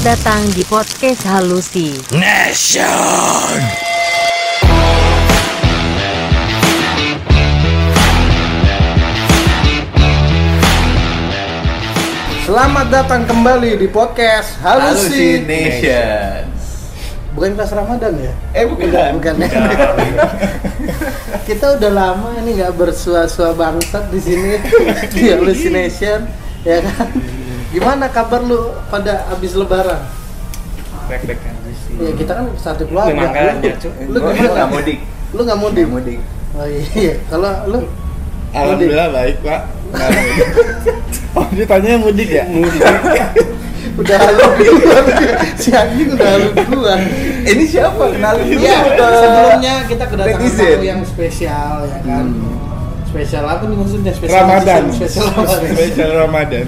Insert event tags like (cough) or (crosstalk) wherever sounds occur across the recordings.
datang di podcast Halusi. Nation. Selamat datang kembali di podcast Halusi. Nation. Bukan kelas Ramadan ya? Eh bukan. Bukan ya. (laughs) Kita udah lama ini nggak bersua-sua bangsat di sini di Hallucination, ya kan? Gimana kabar lu pada abis Lebaran? Back-back aja sih. Ya kita kan satu keluarga. Lu- Cuk. Lu Gua gimana? nggak mudik. Lu nggak mudik? Mudik. Oh iya. Kalau lu Alhamdulillah baik pak. Mudik. (laughs) oh ditanya mudik ya? Mudik. (laughs) udah halu duluan. si anjing udah halu duluan. Ini siapa? Kenalin. Iya, ke sebelumnya kita kedatangan tamu yang spesial ya kan. Hmm. Spesial apa nih maksudnya? Spesial Ramadan. Spesial Ramadan. Spesial Ramadan.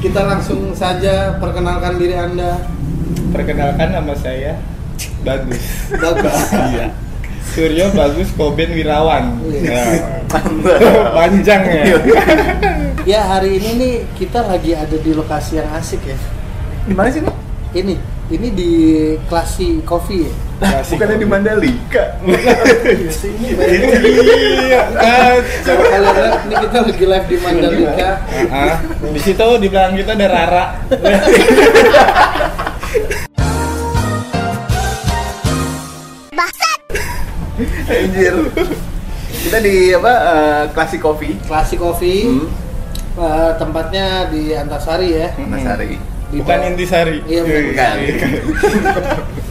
Kita langsung saja perkenalkan diri Anda. Perkenalkan nama saya Bagus. Bagus. (laughs) Iya. Suryo Bagus Koben Wirawan. Iya. Ya. (laughs) Panjang ya. Ya, hari ini nih kita lagi ada di lokasi yang asik ya. Di mana sih nih? Ini, ini di Klasi Coffee ya. Klasik. Bukannya di Mandalika. ini. Iya. Coba kacau. kalian lihat, ini kita lagi live di Mandalika. Di situ di belakang kita ada Rara. Anjir. Kita di apa? eh, Classic Coffee. Klasi Coffee. Hmm. eh, tempatnya di Antasari ya. Nasari. Di Bukan Intisari. Iya, bukan. Bukan. (laughs)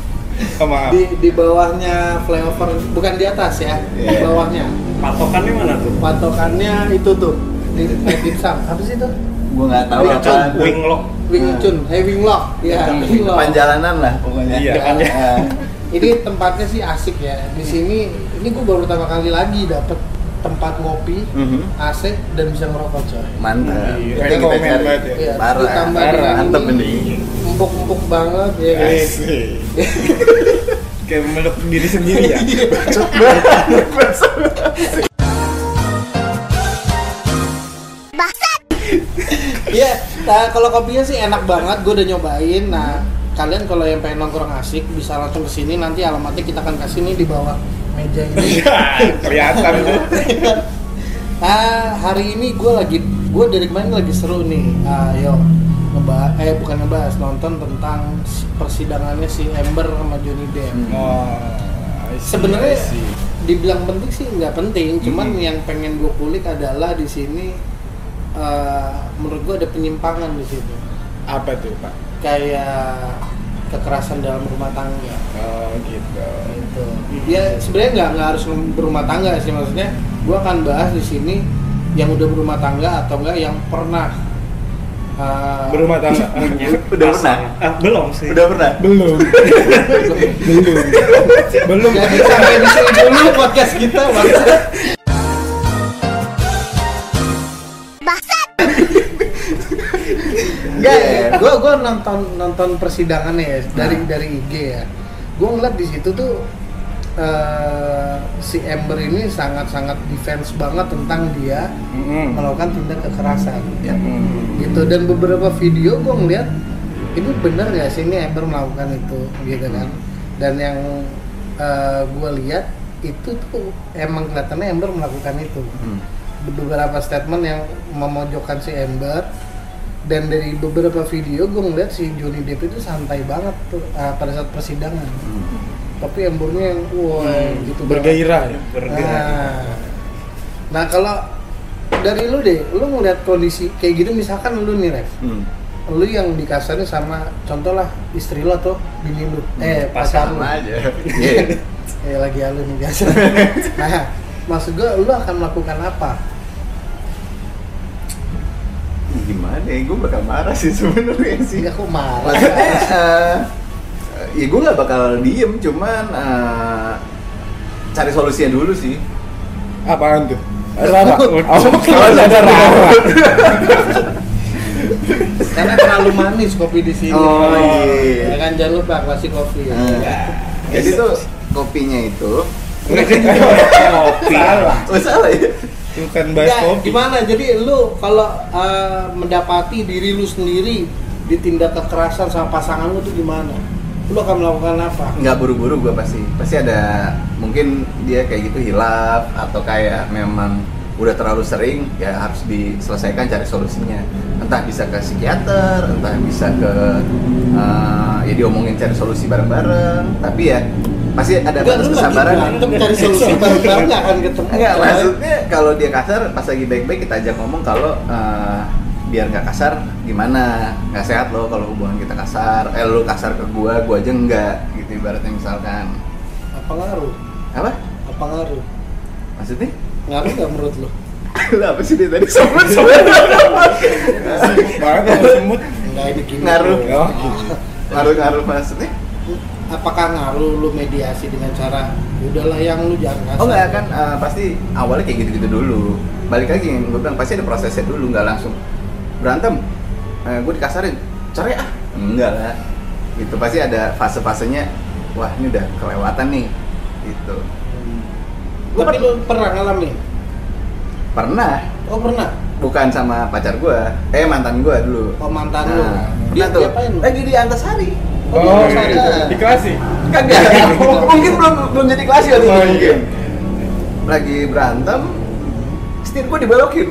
Oh, maaf. di di bawahnya flyover bukan di atas ya di Iya. bawahnya Patokannya mana tuh? patokannya itu tuh di di dimsum apa sih itu Gua nggak tahu Wing apa. Winglock. wing chun eh wing lock ya Bukan. wing lock Depan jalanan lah pokoknya. Iya. Eh, ini tempatnya sih asik ya di sini ini gue baru pertama kali lagi dapet tempat ngopi mhm. AC dan bisa ngerokok coy Mantap. Iya, kita cari. banget ya. Iya, Parah. ditambah Parah. Mantep ini, ini. Empuk-empuk banget ya kan Asik. (laughs) Kayak meluk diri sendiri ya. Iya, nah, kalau kopinya sih enak banget, gue udah nyobain. Nah, kalian kalau yang pengen nongkrong asik bisa langsung ke sini. Nanti alamatnya kita akan kasih nih di bawah meja ini. (laughs) Kelihatan tuh. ah, hari ini gue lagi, gue dari kemarin lagi seru nih. Ayo ngebahas, eh bukan ngebahas, nonton tentang persidangannya si Amber sama Johnny Depp. Oh, I see, Sebenarnya dibilang penting sih nggak penting, cuman Hmm. yang pengen gue kulik adalah di sini. eh, menurut gue ada penyimpangan di situ. apa tuh pak? kayak kekerasan dalam rumah tangga Oh gitu. gitu. Ya sebenarnya nggak nggak harus berumah tangga sih maksudnya. Gua akan bahas di sini yang udah berumah tangga atau enggak yang pernah uh, Berumah tangga. (laughs) Udah pernah? Ah, belum sih. Udah pernah? Belum. (laughs) Belum. Belum. Jadi sampai di sini dulu podcast kita bangsa. Enggak, Iya. gua gua nonton nonton persidangannya ya dari Nah. dari IG ya. Gua ngeliat di situ tuh eh, si Amber ini sangat-sangat defense banget tentang dia Mm-mm. melakukan tindak kekerasan Ya. Mm. gitu dan beberapa video gue ngeliat ini bener gak sih ini Amber melakukan itu gitu kan dan yang gue lihat itu tuh emang kelihatannya Amber melakukan itu Hmm. beberapa statement yang memojokkan si Amber dan dari beberapa video gue ngeliat si Johnny Depp itu santai banget tuh uh, pada saat persidangan Hmm. Tapi Ambernya yang wah gitu banget. Bergairah ya. Nah, nah kalau dari lu deh, lu ngeliat kondisi kayak gitu misalkan lu nih Rev, Hmm. lu yang dikasarin sama contoh lah istri lo tuh bini lu, eh pacar lu, aja. (laughs) Iya. eh lagi halu nih biasa. (laughs) nah, maksud gua lu akan melakukan apa? Gimana ya? Gue bakal marah sih sebenarnya sih. Sehingga aku marah. (laughs) Ya gue gak bakal diem, cuman eh, cari solusinya dulu sih. Apaan tuh? (laughs) Rara. Oh, Oh, kalau (laughs) ada Rara. Karena terlalu manis kopi di sini. Oh, iya. Ya kan jangan lupa klasik kopi. Ya. Eh, jadi tuh kopinya itu, (laughs) Kopi. Salah. oh salah ya? Bukan bahas kopi. gimana? Jadi lu kalau uh, mendapati diri lu sendiri ditindak kekerasan sama pasangan lu tuh gimana lu akan melakukan apa? Nggak buru-buru gue pasti pasti ada mungkin dia kayak gitu hilaf atau kayak memang udah terlalu sering ya harus diselesaikan cari solusinya. Entah bisa ke psikiater entah bisa ke eh, ya diomongin cari solusi bareng-bareng. Tapi ya pasti ada batas kesabaran. berantem cari solusi bareng-bareng akan ketemu. Enggak, maksudnya kalau dia kasar pas lagi baik-baik kita ajak ngomong kalau eh, biar nggak kasar gimana? Nggak sehat loh kalau hubungan kita kasar. Eh lu kasar ke gua gua aja enggak gitu ibaratnya misalkan. Apa ngaruh? Apa? Apa ngaruh? Maksudnya? Ngaruh nggak menurut lu? Lah apa sih dia tadi semut semut banget semut Ngaruh. ngaruh ngaruh maksudnya? Apakah ngaruh lu mediasi dengan cara udahlah yang lu jangan kasar. Oh enggak kan eh, pasti awalnya kayak gitu gitu dulu. Balik lagi yang gue bilang pasti ada prosesnya dulu nggak langsung berantem eh, gue dikasarin. Cerai ah. Enggak lah gitu pasti ada fase-fasenya wah ini udah kelewatan nih gitu. Gua tapi lu pernah ngalamin pernah. Oh pernah? Bukan sama pacar gue eh mantan gue dulu. Oh mantan lu. nah, dia dia tuh diapain lu lagi di Antasari Oh, oh di Antasari. gitu. di kelas sih. Kagak. (laughs) Mungkin belum belum jadi kelas ya itu Oh, iya. mungkin lagi berantem setir gue dibelokin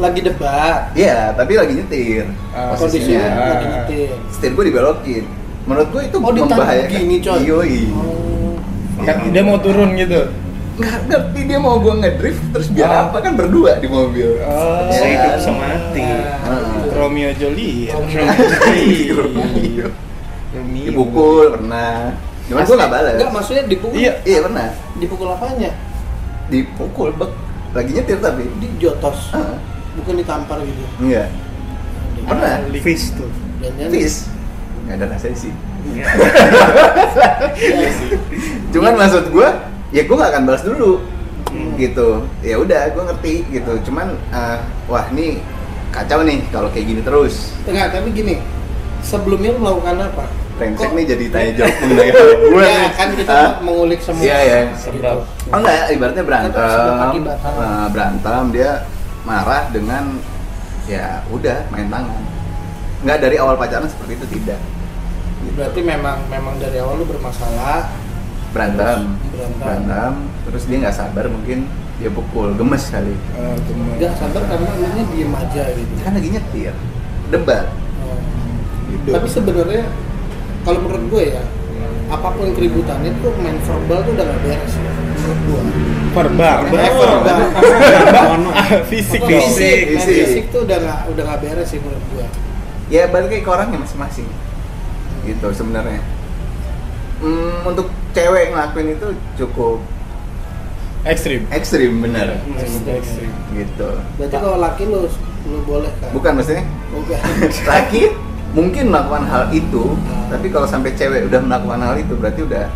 lagi debat Iya, tapi lagi nyetir. Ah, kondisinya posisinya. lagi nyetir Setir gue dibelokin. Menurut gue itu Oh, membahayakan. begini, coy. Yoi. oh. kan dia mau turun gitu Nggak ngerti dia mau gue ngedrift terus biar Ah. apa kan berdua di mobil. oh Iya. Sehidup semati. Ah. Romeo Juliet Romeo. Romeo Dipukul pernah. Cuman gue nggak balas. enggak maksudnya dipukul Iya. Iya pernah. dipukul apanya Dipukul bek. Lagi nyetir tapi. di jotos Ah, bukan ditampar gitu Iya. Pernah. Fish tuh. dan dan Fis. Nggak ada rasanya sih. Iya (laughs) Cuman maksud gue, ya gue gak akan balas dulu, Hmm. gitu. Ya udah, gue ngerti gitu. Cuman, eh, wah ini kacau nih kalau kayak gini terus. enggak tapi gini sebelumnya lu melakukan apa Brengsek Kok- nih jadi tanya (laughs) jawab mengenai hal gue ya kan kita Ah, mengulik semua Iya, iya. Gitu. Oh enggak, ibaratnya berantem, Sebab akibat. eh, berantem dia marah dengan ya udah main tangan. Nggak dari awal pacaran seperti itu tidak. Gitu. berarti memang memang dari awal lu bermasalah Berantem, Berantem. berantem, terus dia nggak sabar mungkin dia pukul, gemes kali. Gemes. nggak sabar karena lu nya diem aja gitu Kan lagi nyetir, debat. Oh. Gitu. tapi sebenarnya kalau menurut gue ya apa pun keributannya tuh main verbal tuh udah gak beres ya, menurut gue verbal verbal fisik fisik, fisik. tuh udah gak udah gak beres sih menurut gue ya balik ke orangnya masing-masing. Gitu sebenarnya. Hmm, untuk cewek ngelakuin itu cukup ekstrim. ekstrim bener ekstrim. Gitu. Berarti kalau laki lu lu boleh kan bukan maksudnya? Bukan. (laughs) laki mungkin melakukan hal itu tapi kalau sampai cewek udah melakukan hal itu berarti udah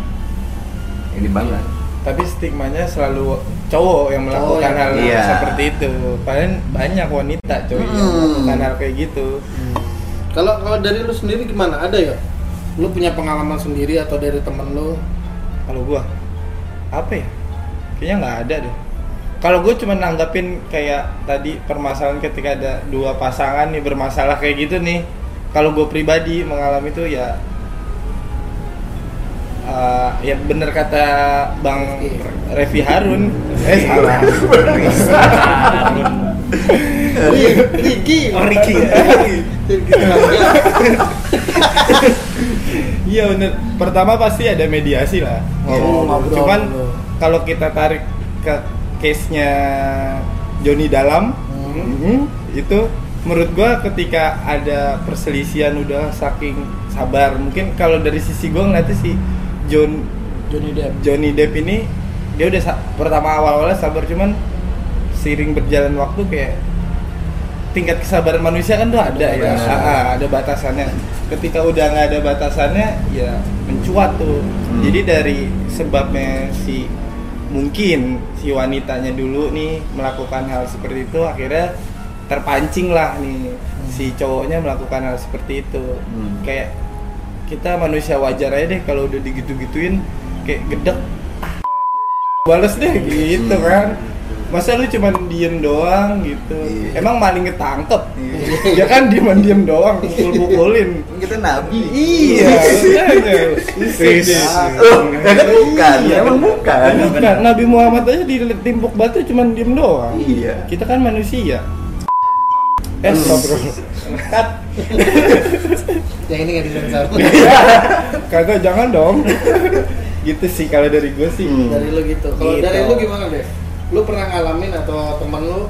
ini banget tapi stigmanya selalu cowok yang melakukan Cowok yang- hal Iya. seperti itu. Padahal banyak wanita yang Hmm. melakukan hal kayak gitu. Kalau kalau dari lu sendiri gimana? Ada ya? Lu punya pengalaman sendiri atau dari temen lu? Kalau gua? Apa ya? Kayaknya nggak ada deh. Kalau gue cuma nanggapin kayak tadi permasalahan ketika ada dua pasangan nih bermasalah kayak gitu nih. Kalau gue pribadi mengalami itu ya eh, ya bener kata bang Revi Harun eh salah Ricky Oh, Ricky ya? Iya bener. Pertama pasti ada mediasi lah. Oh, ngobrol Cuman kalau kita tarik ke case-nya Joni Dalam, Hmm. itu menurut gua ketika ada perselisihan udah saking sabar. Mungkin kalau dari sisi gua ngeliatnya si John Johnny Depp Johnny Depp ini dia udah sa- pertama awal-awalnya sabar cuman seiring berjalan waktu kayak tingkat kesabaran manusia kan tuh ada ya Benar. Ah, ah, ada batasannya ketika udah nggak ada batasannya ya mencuat tuh Hmm. jadi dari sebabnya si mungkin si wanitanya dulu nih melakukan hal seperti itu akhirnya terpancing lah nih si cowoknya melakukan hal seperti itu Hmm. kayak kita manusia wajar aja deh kalau udah digitu-gituin kayak gedek. Bales deh gitu kan. Masa lu cuma diem doang gitu. Iya. emang maling ketangkep? Iya. ya kan diem diem doang pukul pukulin kita nabi. Iya ya kan bukan, Iya, emang bukan. Bukan. Nabi Muhammad aja ditimpuk batu cuma diem doang. Iya. kita kan manusia eh stop cut. (laughs) Yang ini nggak disensor kagak jangan dong. Gitu sih kalau dari gue sih. Hmm. dari lu gitu. Kalau Gitu. dari lu gimana deh lu pernah ngalamin atau temen lu?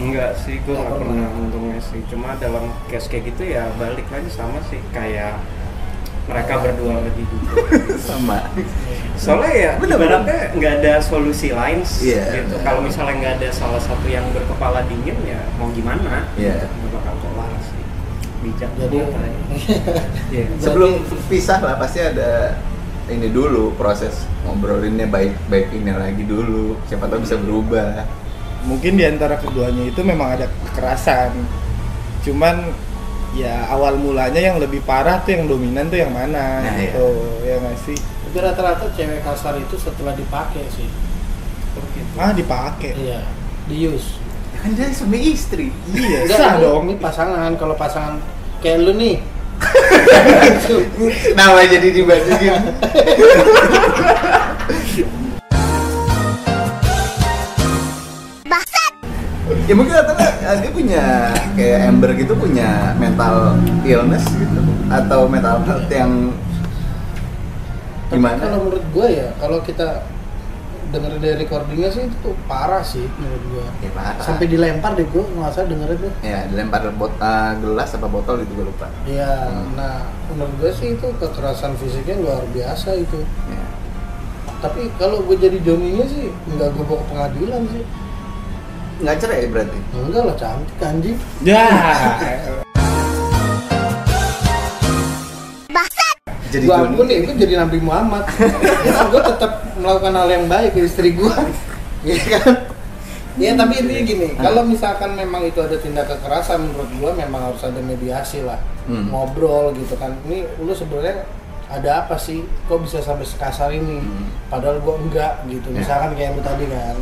Enggak sih, gue Nggak pernah. untungnya sih. Cuma dalam case kayak gitu ya balik lagi sama sih. Kayak mereka berdua lagi juga. sama Soalnya ya Bener, ibaratnya nggak ada solusi lain sih, Iya. gitu. Kalau misalnya nggak ada salah satu yang berkepala dingin ya mau gimana? Iya. Nggak bakal kelar sih. Bijak jadi ya. (laughs) Iya. sebelum pisah lah pasti ada ini dulu proses ngobrolinnya baik baik ini lagi dulu siapa tahu bisa berubah mungkin di antara keduanya itu memang ada kekerasan cuman ya awal mulanya yang lebih parah tuh yang dominan tuh yang mana Nah, iya. gitu. Ya nggak sih? Itu rata-rata cewek kasar itu setelah dipakai sih. Ah dipakai? Iya dius ya kan dia suami istri. Iya Enggak, sah ini- dong. ini pasangan kalau pasangan kayak lu nih. (laughs) Nama jadi dibandingin ya mungkin rata-rata dia punya kayak Amber gitu punya mental illness gitu atau mental health yang Tapi gimana kalau menurut gue ya kalau kita denger dari recordingnya sih itu parah sih menurut gue ya parah sampai dilempar deh gue nggak usah dengerin tuh ya dilempar bot eh, gelas apa botol itu gue lupa Iya, Hmm. nah menurut gue sih itu kekerasan fisiknya luar biasa itu. ya. Tapi kalau gue jadi Joninya sih nggak gue bawa ke pengadilan sih. Nggak cerai berarti Enggak lah cantik anjing. ya jadi Johnny ampun nih, gue jadi Nabi Muhammad. ya, gue tetap melakukan hal yang baik ke istri gue. Iya kan? Ya tapi intinya gini, kalau misalkan memang itu ada tindak kekerasan menurut gue memang harus ada mediasi lah, Hmm. ngobrol gitu kan. Ini lu sebenarnya ada apa sih? Kok bisa sampai sekasar ini? Hmm. Padahal gue enggak gitu. Ya. Misalkan kayak lu tadi kan.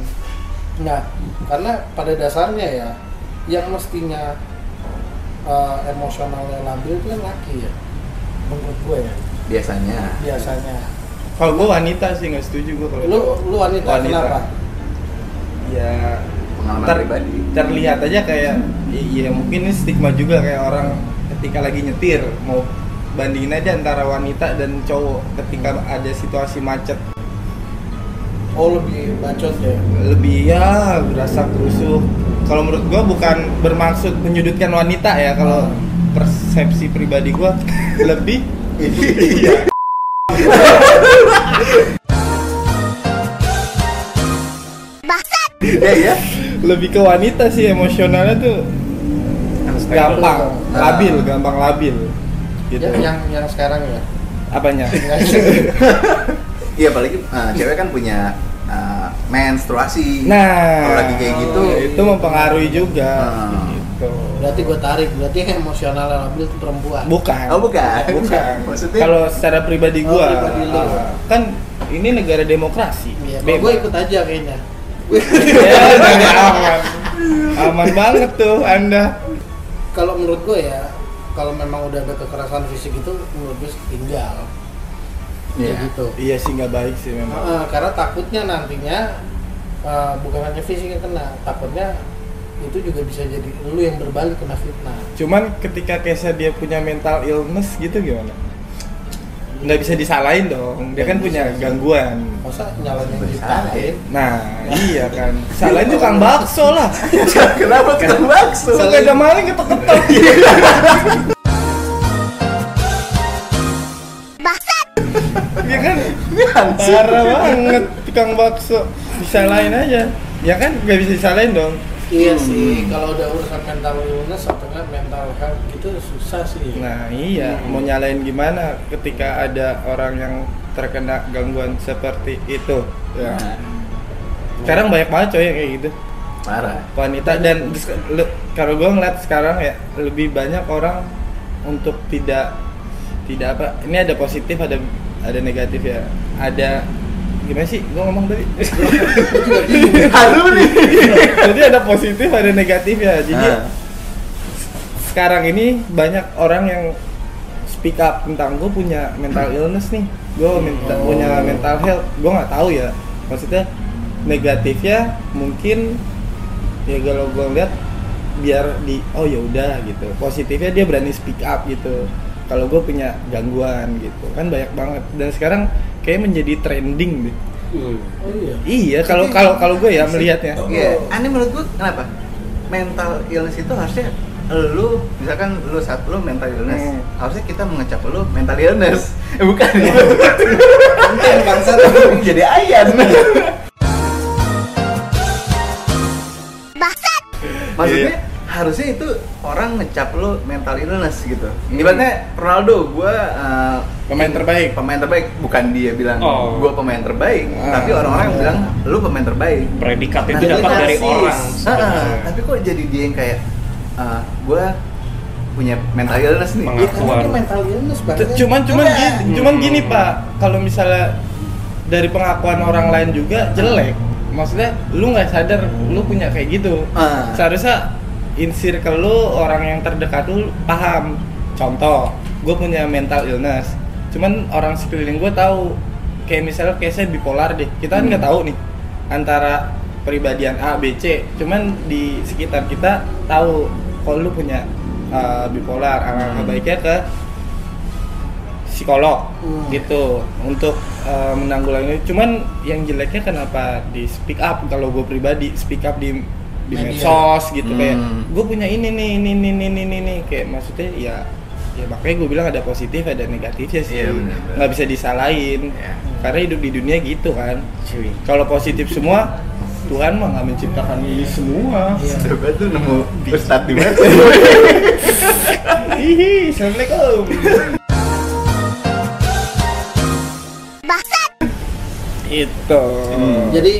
Nah, karena pada dasarnya ya, yang mestinya eh, emosionalnya labil itu kan laki ya, menurut gue ya biasanya biasanya. kalau gue wanita sih nggak setuju gue kalau Lu lu wanita, Wanita. kenapa? ya pengalaman ter- pribadi terlihat aja kayak iya mungkin ini stigma juga kayak orang ketika lagi nyetir mau bandingin aja antara wanita dan cowok ketika ada situasi macet Oh lebih bacot ya. lebih ya berasa kerusuk kalau menurut gua bukan bermaksud menyudutkan wanita ya kalau persepsi pribadi gua. (laughs) Lebih iya. (laughs) Ya ya lebih ke wanita sih emosionalnya tuh gampang. labil gampang labil. Gitu. Ya, yang yang sekarang ya. apanya? (laughs) Iya apalagi eh, cewek kan punya menstruasi. Nah kalau lagi kayak gitu. itu mempengaruhi juga. Ah. gitu. Berarti gue tarik, berarti yang emosional labil itu perempuan. bukan. Oh bukan. Bukan. (laughs) Maksudnya? Kalau secara pribadi Oh, gua pribadi lu. ah, kan ini negara demokrasi. Iya, gue ikut aja kayaknya. (laughs) ya, aman. Aman banget tuh anda. Kalau menurut gue ya, kalau memang udah ada kekerasan fisik itu menurut gue tinggal. Iya. Kayak gitu. iya sih nggak baik sih memang Heeh, karena takutnya nantinya eh, bukan hanya fisik yang kena, takutnya itu juga bisa jadi lu yang berbalik kena fitnah. cuman ketika Kesa dia punya mental illness gitu gimana nggak bisa disalahin dong dia kan punya gangguan Masa nyalain yang Bisa. diciptain? nah iya kan (laughs) salahin tukang bakso lah (laughs) kenapa tukang bakso sepeda maling ketok-ketok (laughs) Iya kan? Parah banget tukang bakso. Disalahin aja. Ya kan? Nggak bisa disalahin dong. Iya sih, kalau udah urusan mental illness atau mental health gitu susah sih. nah iya. Mau nyalain gimana ketika ada orang yang terkena gangguan seperti itu? Ya. Nah, sekarang banyak banget coy yang kayak gitu. Parah. Wanita dan kalau gue ngeliat sekarang ya lebih banyak orang untuk tidak tidak apa ini ada positif ada ada negatif ya. Ada gimana sih? Gue ngomong tadi. (laughs) Haru nih. jadi ada positif ada negatif ya. Jadi Ah. sekarang ini banyak orang yang speak up tentang gue punya mental illness nih. Gue minta Oh. punya mental health. Gue nggak tahu ya. Maksudnya negatifnya mungkin ya kalau gue lihat biar di oh ya udah gitu. Positifnya dia berani speak up gitu kalau gue punya gangguan gitu kan banyak banget dan sekarang kayak menjadi trending deh Hmm. Oh iya. iya kalau kalau kalau gue ya melihatnya Iya, aneh menurut gua kenapa? Mental illness itu harusnya lu misalkan lu saat lu mental illness Hmm. harusnya kita mengecap lu mental illness eh, (laughs) bukan ya Konten bangsa jadi ayan maksudnya Iya. Harusnya itu orang ngecap lu mental illness gitu ibaratnya Ronaldo gua uh, Pemain terbaik. pemain terbaik bukan dia bilang Oh. gua pemain terbaik Ah. tapi orang-orang bilang lu pemain terbaik Predikat itu Nah, dapat dari orang. Ah, sebenarnya. tapi kok jadi dia yang kayak ah, gua punya mental illness nih. Iya, karena dia mental illness banget. Cuman cuman Enggak. gini, cuman gini pak kalau misalnya dari pengakuan orang lain juga jelek maksudnya lu nggak sadar lu punya kayak gitu Ah. seharusnya in circle lu orang yang terdekat lu paham. Contoh gue punya mental illness. Cuman orang sekeliling gue tahu. Kayak misalnya kayak saya bipolar deh. Kita kan nggak Hmm. tahu nih antara pribadian A B C. Cuman di sekitar kita tahu kalau lu punya uh, bipolar. Alangkah Hmm. baiknya ke psikolog Hmm. gitu. Untuk uh, menanggulangi. Cuman yang jeleknya kenapa di speak up? Kalau gue pribadi speak up di di Media. medsos gitu kayak Hmm. gue punya ini nih ini ini ini ini, ini. kayak maksudnya ya ya makanya gue bilang ada positif ada negatifnya sih Iya, benar-benar. nggak bisa disalahin Iya. karena hidup di dunia gitu kan kalau positif semua Tuhan mah nggak menciptakan ini semua Iya. coba tuh nemu ustad di mana hihi assalamualaikum itu Hmm. Jadi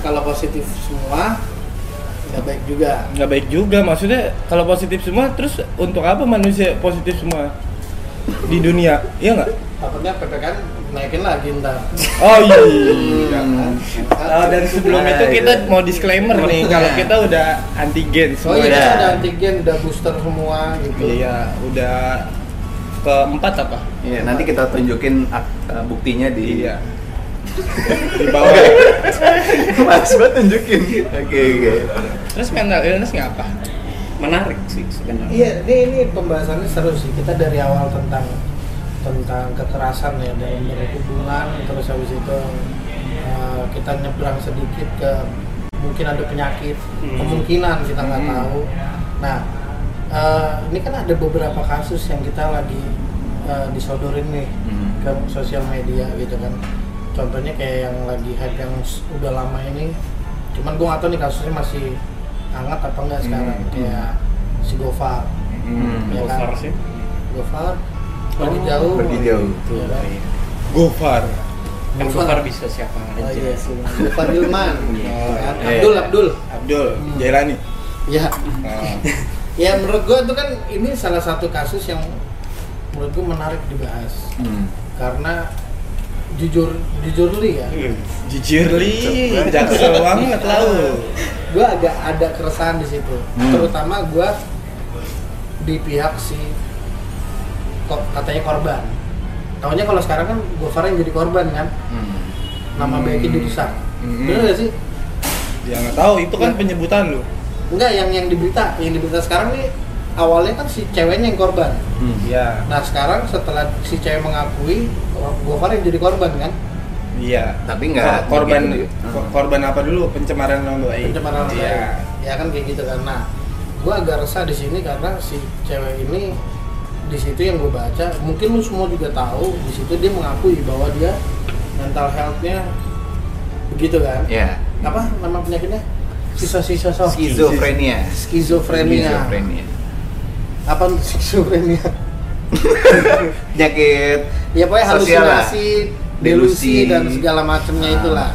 kalau positif semua nggak baik juga. nggak baik juga maksudnya kalau positif semua terus untuk apa manusia positif semua di dunia iya nggak Takutnya PPKN naikin lagi ntar. oh iya Hmm. Oh, dan sebelum itu kita mau disclaimer nih kalau kita udah antigen Oh semua iya, ya. kita ada antigen, udah booster semua gitu. Iya, udah keempat apa? Iya, nanti kita tunjukin uh, buktinya di Iya. Di bawah. Mas banget tunjukin. Oke, oke. Terus mental illness nggak apa? Menarik sih sebenarnya. Iya, ini, ini pembahasannya seru sih. Kita dari awal tentang tentang kekerasan ya dalam berhubungan, terus habis itu uh, kita nyebrang sedikit ke mungkin ada penyakit, Hmm. kemungkinan kita nggak Hmm. tahu. Nah, uh, ini kan ada beberapa kasus yang kita lagi uh, disodorin nih Hmm. ke sosial media gitu kan. Contohnya kayak yang lagi hype yang udah lama ini, cuman gue nggak tahu nih kasusnya masih hangat apa enggak sekarang Hmm. kayak si Gofar Hmm. Ya kan? Gofar sih. Gofar pergi Oh, jauh pergi jauh. Iya kan? Gofar. Kan Gofar bisa siapa oh aja. iya sih Gofar Hilman (laughs) Iya. kan? Eh. Abdul Abdul Abdul, Hmm. Jailani. ya Oh. (laughs) ya menurut gue itu kan ini salah satu kasus yang menurut gue menarik dibahas Hmm. karena jujur jujur li ya Jujur li, jaksel banget lau. gue agak ada keresahan di situ Hmm. terutama gue di pihak si kok katanya korban Taunya kalau sekarang kan Gofar yang jadi korban kan Hmm. nama Hmm. baiknya dirusak Hmm. bener gak sih Ya nggak tahu, itu kan Ya. penyebutan lu. Enggak, yang yang diberita, yang diberita sekarang nih awalnya kan si ceweknya yang korban. Hmm. Iya. Nah sekarang setelah si cewek mengakui, Gofar yang jadi korban kan? Iya. Tapi nggak Kor- korban begitu. ko- korban apa dulu? Pencemaran nama baik. Pencemaran nama Iya. baik. Ya kan kayak gitu kan. Nah, gue agak resah di sini karena si cewek ini di situ yang gue baca, mungkin lu semua juga tahu di situ dia mengakui bahwa dia mental health-nya begitu kan? Ya. Apa nama penyakitnya? Sisa-sisa Skizofrenia. Skizofrenia. Skizofrenia. Apa untuk skizofrenia? (laughs) Penyakit Ya pokoknya halusinasi, delusi Delusi. dan segala macamnya Ah. itulah.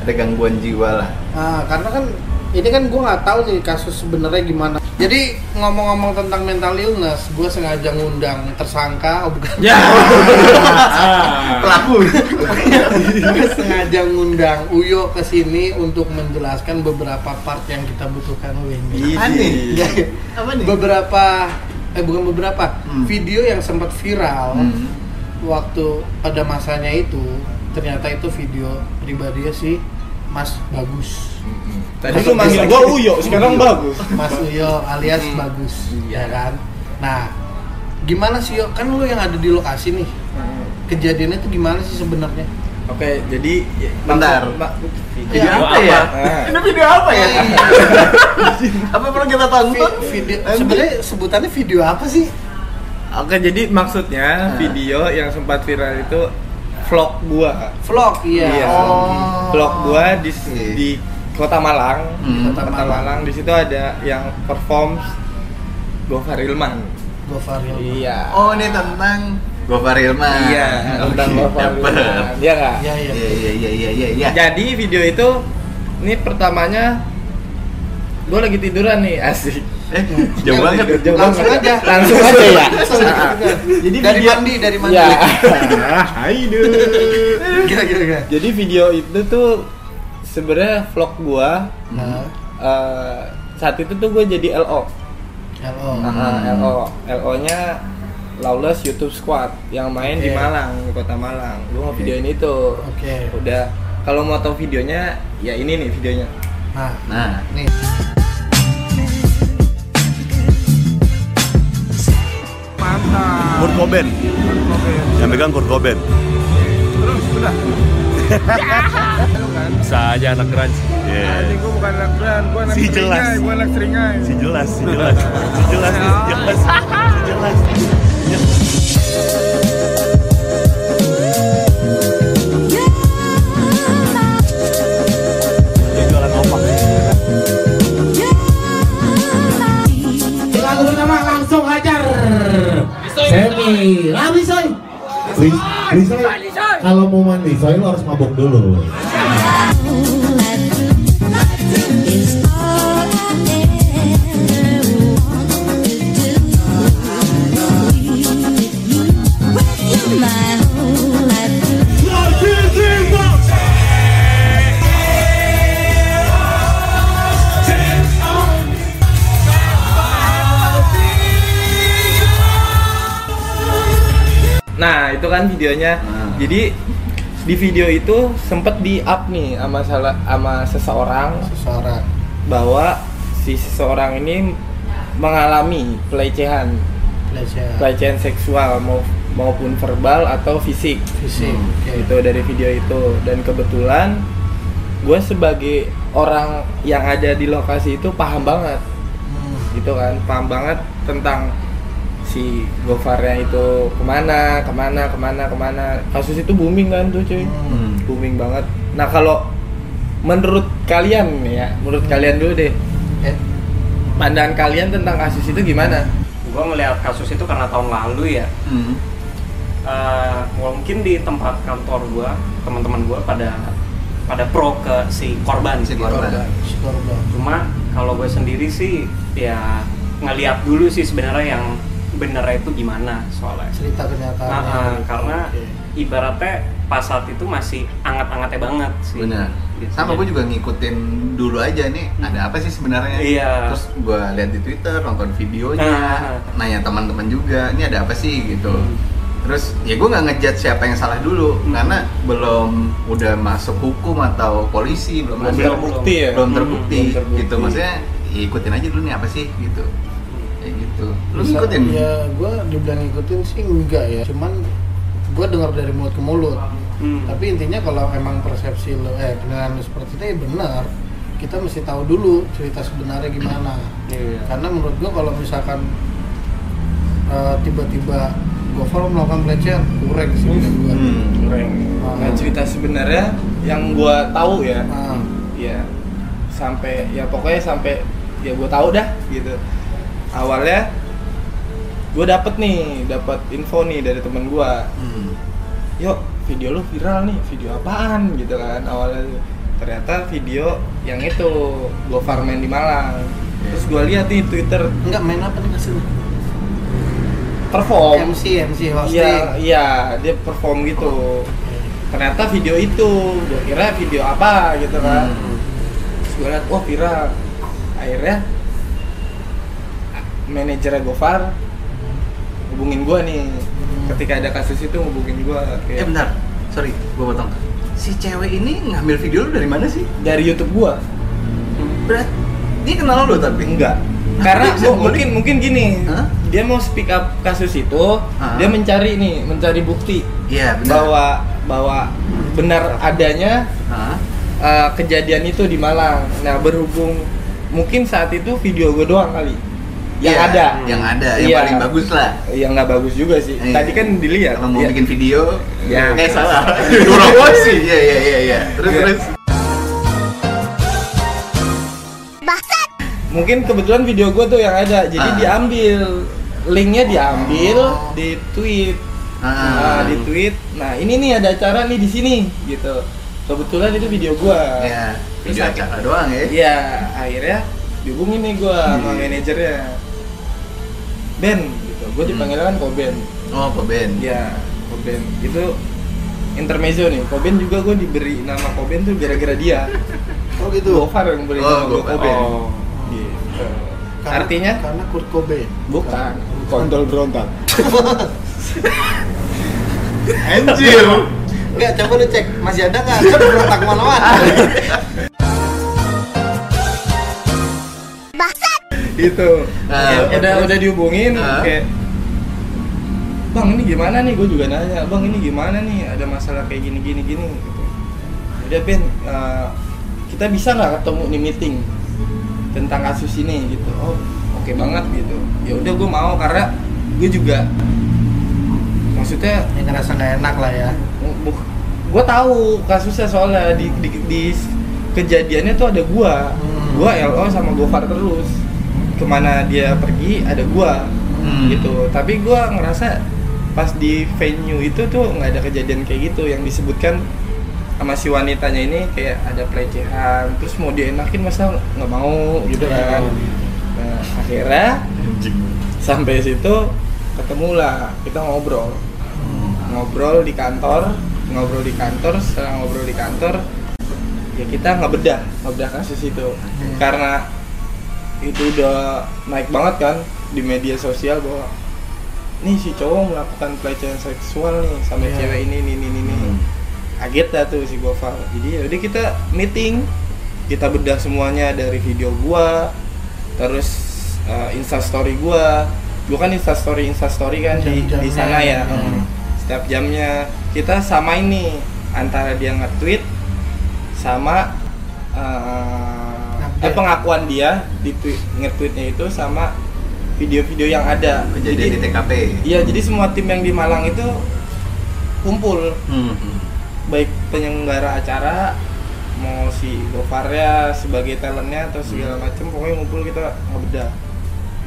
ada gangguan jiwa lah. Nah, karena kan ini kan gue nggak tahu nih kasus sebenarnya gimana. Jadi ngomong-ngomong tentang mental illness, gue sengaja ngundang tersangka, oh bukan? Ya. (laughs) Pelaku. Gue sengaja ngundang Uyo ke sini untuk menjelaskan beberapa part yang kita butuhkan Win. Apa nih? Nggak, (laughs) Apa nih? beberapa eh bukan beberapa. Hmm. video yang sempat viral Hmm. waktu pada masanya itu ternyata itu video pribadinya si Mas Bagus. Tadi lu manggil gua Uyo, sekarang bagus. Mas Uyo alias Hmm. Bagus ya kan? Nah gimana sih Yo? Kan lu yang ada di lokasi nih. Kejadiannya itu gimana sih sebenarnya? Oke, jadi Bentar. Video Ya, apa ya? Nah. Ini video apa ya? (laughs) apa perlu kita tonton? Vi- video sebenarnya sebutannya video apa sih Oke, jadi maksudnya Nah. video yang sempat viral itu vlog gua. vlog iya, Iya. Oh. Vlog gua di Oke. di Kota Malang. Hmm. Kota Malang. Di situ ada yang performs Gofar Ilman. Gofar Hilman. Iya. Oh, ini tentang Gofar Hilman. Iya, tentang Oke, Gofar dapet. Ilman. Iya nggak? iya iya Iya, iya, iya, iya, iya, iya. Jadi video itu ini pertamanya gue lagi tiduran nih asik. Eh, jauh banget. Jauh langsung banget. aja Langsung aja ya. Jadi dari video- mandi dari mandi Ya. (laughs) Hai gila gila gila Jadi video itu tuh sebenarnya vlog gua nah eh, saat itu tuh gue jadi LO. halo Nah, LO. LO-nya Lawless YouTube Squad yang main di Oke. Malang, di Kota Malang. Gue mau videoin itu. oke Udah kalau mau tahu videonya ya ini nih videonya. nah Nah, nih Kurt Cobain. Yang megang Kurt Cobain. Terus udah. (laughs) Bisa aja anak grunge. Iya. gue bukan anak brand, gue anak Si jelas. seringai, gue anak seringai. Si jelas, si (laughs) jelas. Si jelas, si jelas. (laughs) Si jelas. Dia jualan Semi. Lisoy, kalau mau mandi, Soy lo harus mabuk dulu. Nah itu kan videonya. Ah. Jadi di video itu sempet di up nih sama salah sama seseorang seseorang bahwa si seseorang ini mengalami pelecehan pelecehan pelecehan seksual mau maupun verbal atau fisik fisik Hmm. oke itu dari video itu dan kebetulan gue sebagai orang yang ada di lokasi itu paham banget Hmm. gitu kan paham banget tentang si Gofarnya itu ke mana ke mana ke mana ke mana kasus itu booming kan tuh cuy Hmm. booming banget nah kalau menurut kalian ya menurut kalian dulu deh Eh, pandangan kalian tentang kasus itu gimana Gue melihat kasus itu karena tahun lalu ya. Hmm. Eh, mungkin di tempat kantor gue, teman-teman gue pada pada pro ke si korban Si gitu. korban. si korban Cuma kalau gue sendiri sih ya ngeliat dulu sih sebenarnya yang bener itu gimana soalnya. cerita kenyataannya Nah, ah, karena Oke. ibaratnya pas saat itu masih anget-angetnya banget sih. Benar. Gitu. Sama gue juga ngikutin dulu aja nih, ada apa sih sebenarnya? Iya. Terus gue lihat di Twitter, nonton videonya, Ah. nanya teman-teman juga, ini ada apa sih gitu. Hmm. Terus ya gue nggak ngejudge siapa yang salah dulu, Hmm. karena belum udah masuk hukum atau polisi, belum Belum ada terbukti ya? belum Hmm, terbukti, belum terbukti. gitu. Maksudnya ya ikutin aja dulu nih apa sih gitu, gitu. Lu Bisa- ngikutin? ya gue dibilang ngikutin sih enggak ya cuman gue dengar dari mulut ke mulut Hmm. tapi intinya kalau emang persepsi lo eh penilaian lo seperti itu ya benar kita mesti tahu dulu cerita sebenarnya gimana Iya. karena menurut gue kalau misalkan eh, tiba-tiba Gofar melakukan pelecehan kurang sih menurut gue Hmm. nah cerita sebenarnya yang gua tahu ya Nah, ya sampai ya pokoknya sampai ya gue tahu dah gitu awalnya gue dapet nih dapat info nih dari temen gue Hmm. yuk video lu viral nih video apaan gitu kan awalnya ternyata video yang itu Gofar main di Malang terus gue lihat nih Twitter Enggak main apa nih hasilnya? perform MC MC hosting. Iya, iya, dia perform gitu. Ternyata video itu, gue kira video apa gitu kan. Hmm. Terus gue liat, wah viral. Akhirnya manajernya Gofar hubungin gue nih. Ketika ada kasus itu hubungin gue Eh kayak bentar, sorry, gua potong. Si cewek ini ngambil video lu dari mana sih? dari YouTube gue. Berat. Dia kenal lu tapi Enggak. Karena mungkin mungkin gini, Hah? dia mau speak up kasus itu, Hah? dia mencari nih, mencari bukti Iya, benar. bahwa bahwa benar adanya Hah? uh, kejadian itu di Malang. Nah berhubung mungkin saat itu video gue doang kali yang Iya, ada, Yang ada, yang Iya. paling bagus lah. yang nggak bagus juga sih. Iya. Tadi kan dilihat. Kalau mau Iya. bikin video, Ya. eh salah. (laughs) Kurang sih. Iya, iya, iya, iya. Terus Iya. terus. Mungkin kebetulan video gue tuh yang ada, jadi Ah. diambil linknya diambil Oh. di tweet, Ah. nah, di tweet. Nah ini nih ada acara nih di sini, gitu. Kebetulan itu video gue. Ya, Terus video ak- acara doang ya. Iya, akhirnya dihubungin nih gue sama Iya. manajernya. Ben, gitu. Gue Hmm. dipanggil kan Koben. Oh, Koben. Ya, Koben itu intermezzo nih. Koben juga gue diberi nama Koben tuh gara-gara dia. Oh gitu. Gofar yang beri Oh, nama gue. Koben. Oh. Gitu. Karena- Artinya karena Kurt Cobain. bukan kontol berontak. (laughs) Anjir. Enggak, coba lu cek masih ada nggak? Kan berontak mana-mana. (laughs) itu. Ah, Ya, udah udah dihubungin Ah. kayak Bang ini gimana nih? Gue juga nanya. Bang ini gimana nih? Ada masalah kayak gini gini gini. Gitu. Udah Ben, eh, kita bisa nggak ketemu di meeting tentang kasus ini gitu? Oh oke banget gitu. Ya udah gue mau karena gue juga maksudnya Yang ngerasa nggak enak lah ya. gue tahu kasusnya soalnya di, di, di kejadiannya tuh ada gua Hmm. gua LO sama Gofar terus ke mana dia pergi ada gua. Hmm. gitu. Tapi gua ngerasa pas di venue itu tuh nggak ada kejadian kayak gitu. Yang disebutkan sama si wanitanya ini kayak ada pelecehan terus mau dienakin masa nggak mau gitu kan. nah, akhirnya sampai situ ketemulah kita ngobrol. Ngobrol di kantor ngobrol di kantor setelah ngobrol di kantor ya kita ngebedah ngebedah kasus itu. Karena itu udah naik banget kan di media sosial bahwa nih si cowok melakukan pelecehan seksual nih sama Iya. cewek ini ini ini ini kaget dah tuh si Gofar jadi ya udah kita meeting kita bedah semuanya dari video gua terus uh, insta story gua gua kan insta story insta story kan di, di Jam-jamnya. sana ya Hmm. setiap jamnya kita sama ini antara dia nge-tweet sama uh. Eh, pengakuan dia di tweet nge-tweetnya itu sama video-video yang ada. Kejadian di jadi TKP. iya jadi semua tim yang di Malang itu kumpul. Hmm. baik penyelenggara acara mau si Gofarnya sebagai talentnya atau segala macam pokoknya ngumpul kita ngebedah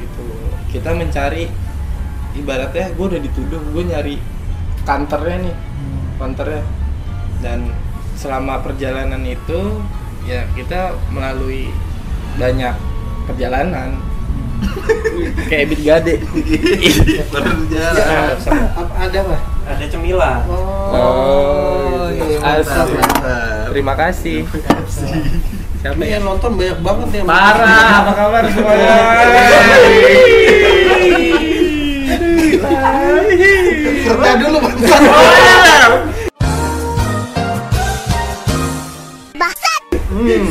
gitu. Kita mencari ibaratnya gue udah dituduh gue nyari kantornya nih kantornya. Dan selama perjalanan itu ya kita melalui banyak perjalanan kayak Ebit Gade (laughs) Berjalan. Apa ada apa? Ada cemilan. Oh, iya. asli. Mantap. terima kasih siapa Ini ya yang nonton banyak banget ya. Parah, apa kabar semuanya? Kerja dulu Bang. (laughs) Hmm.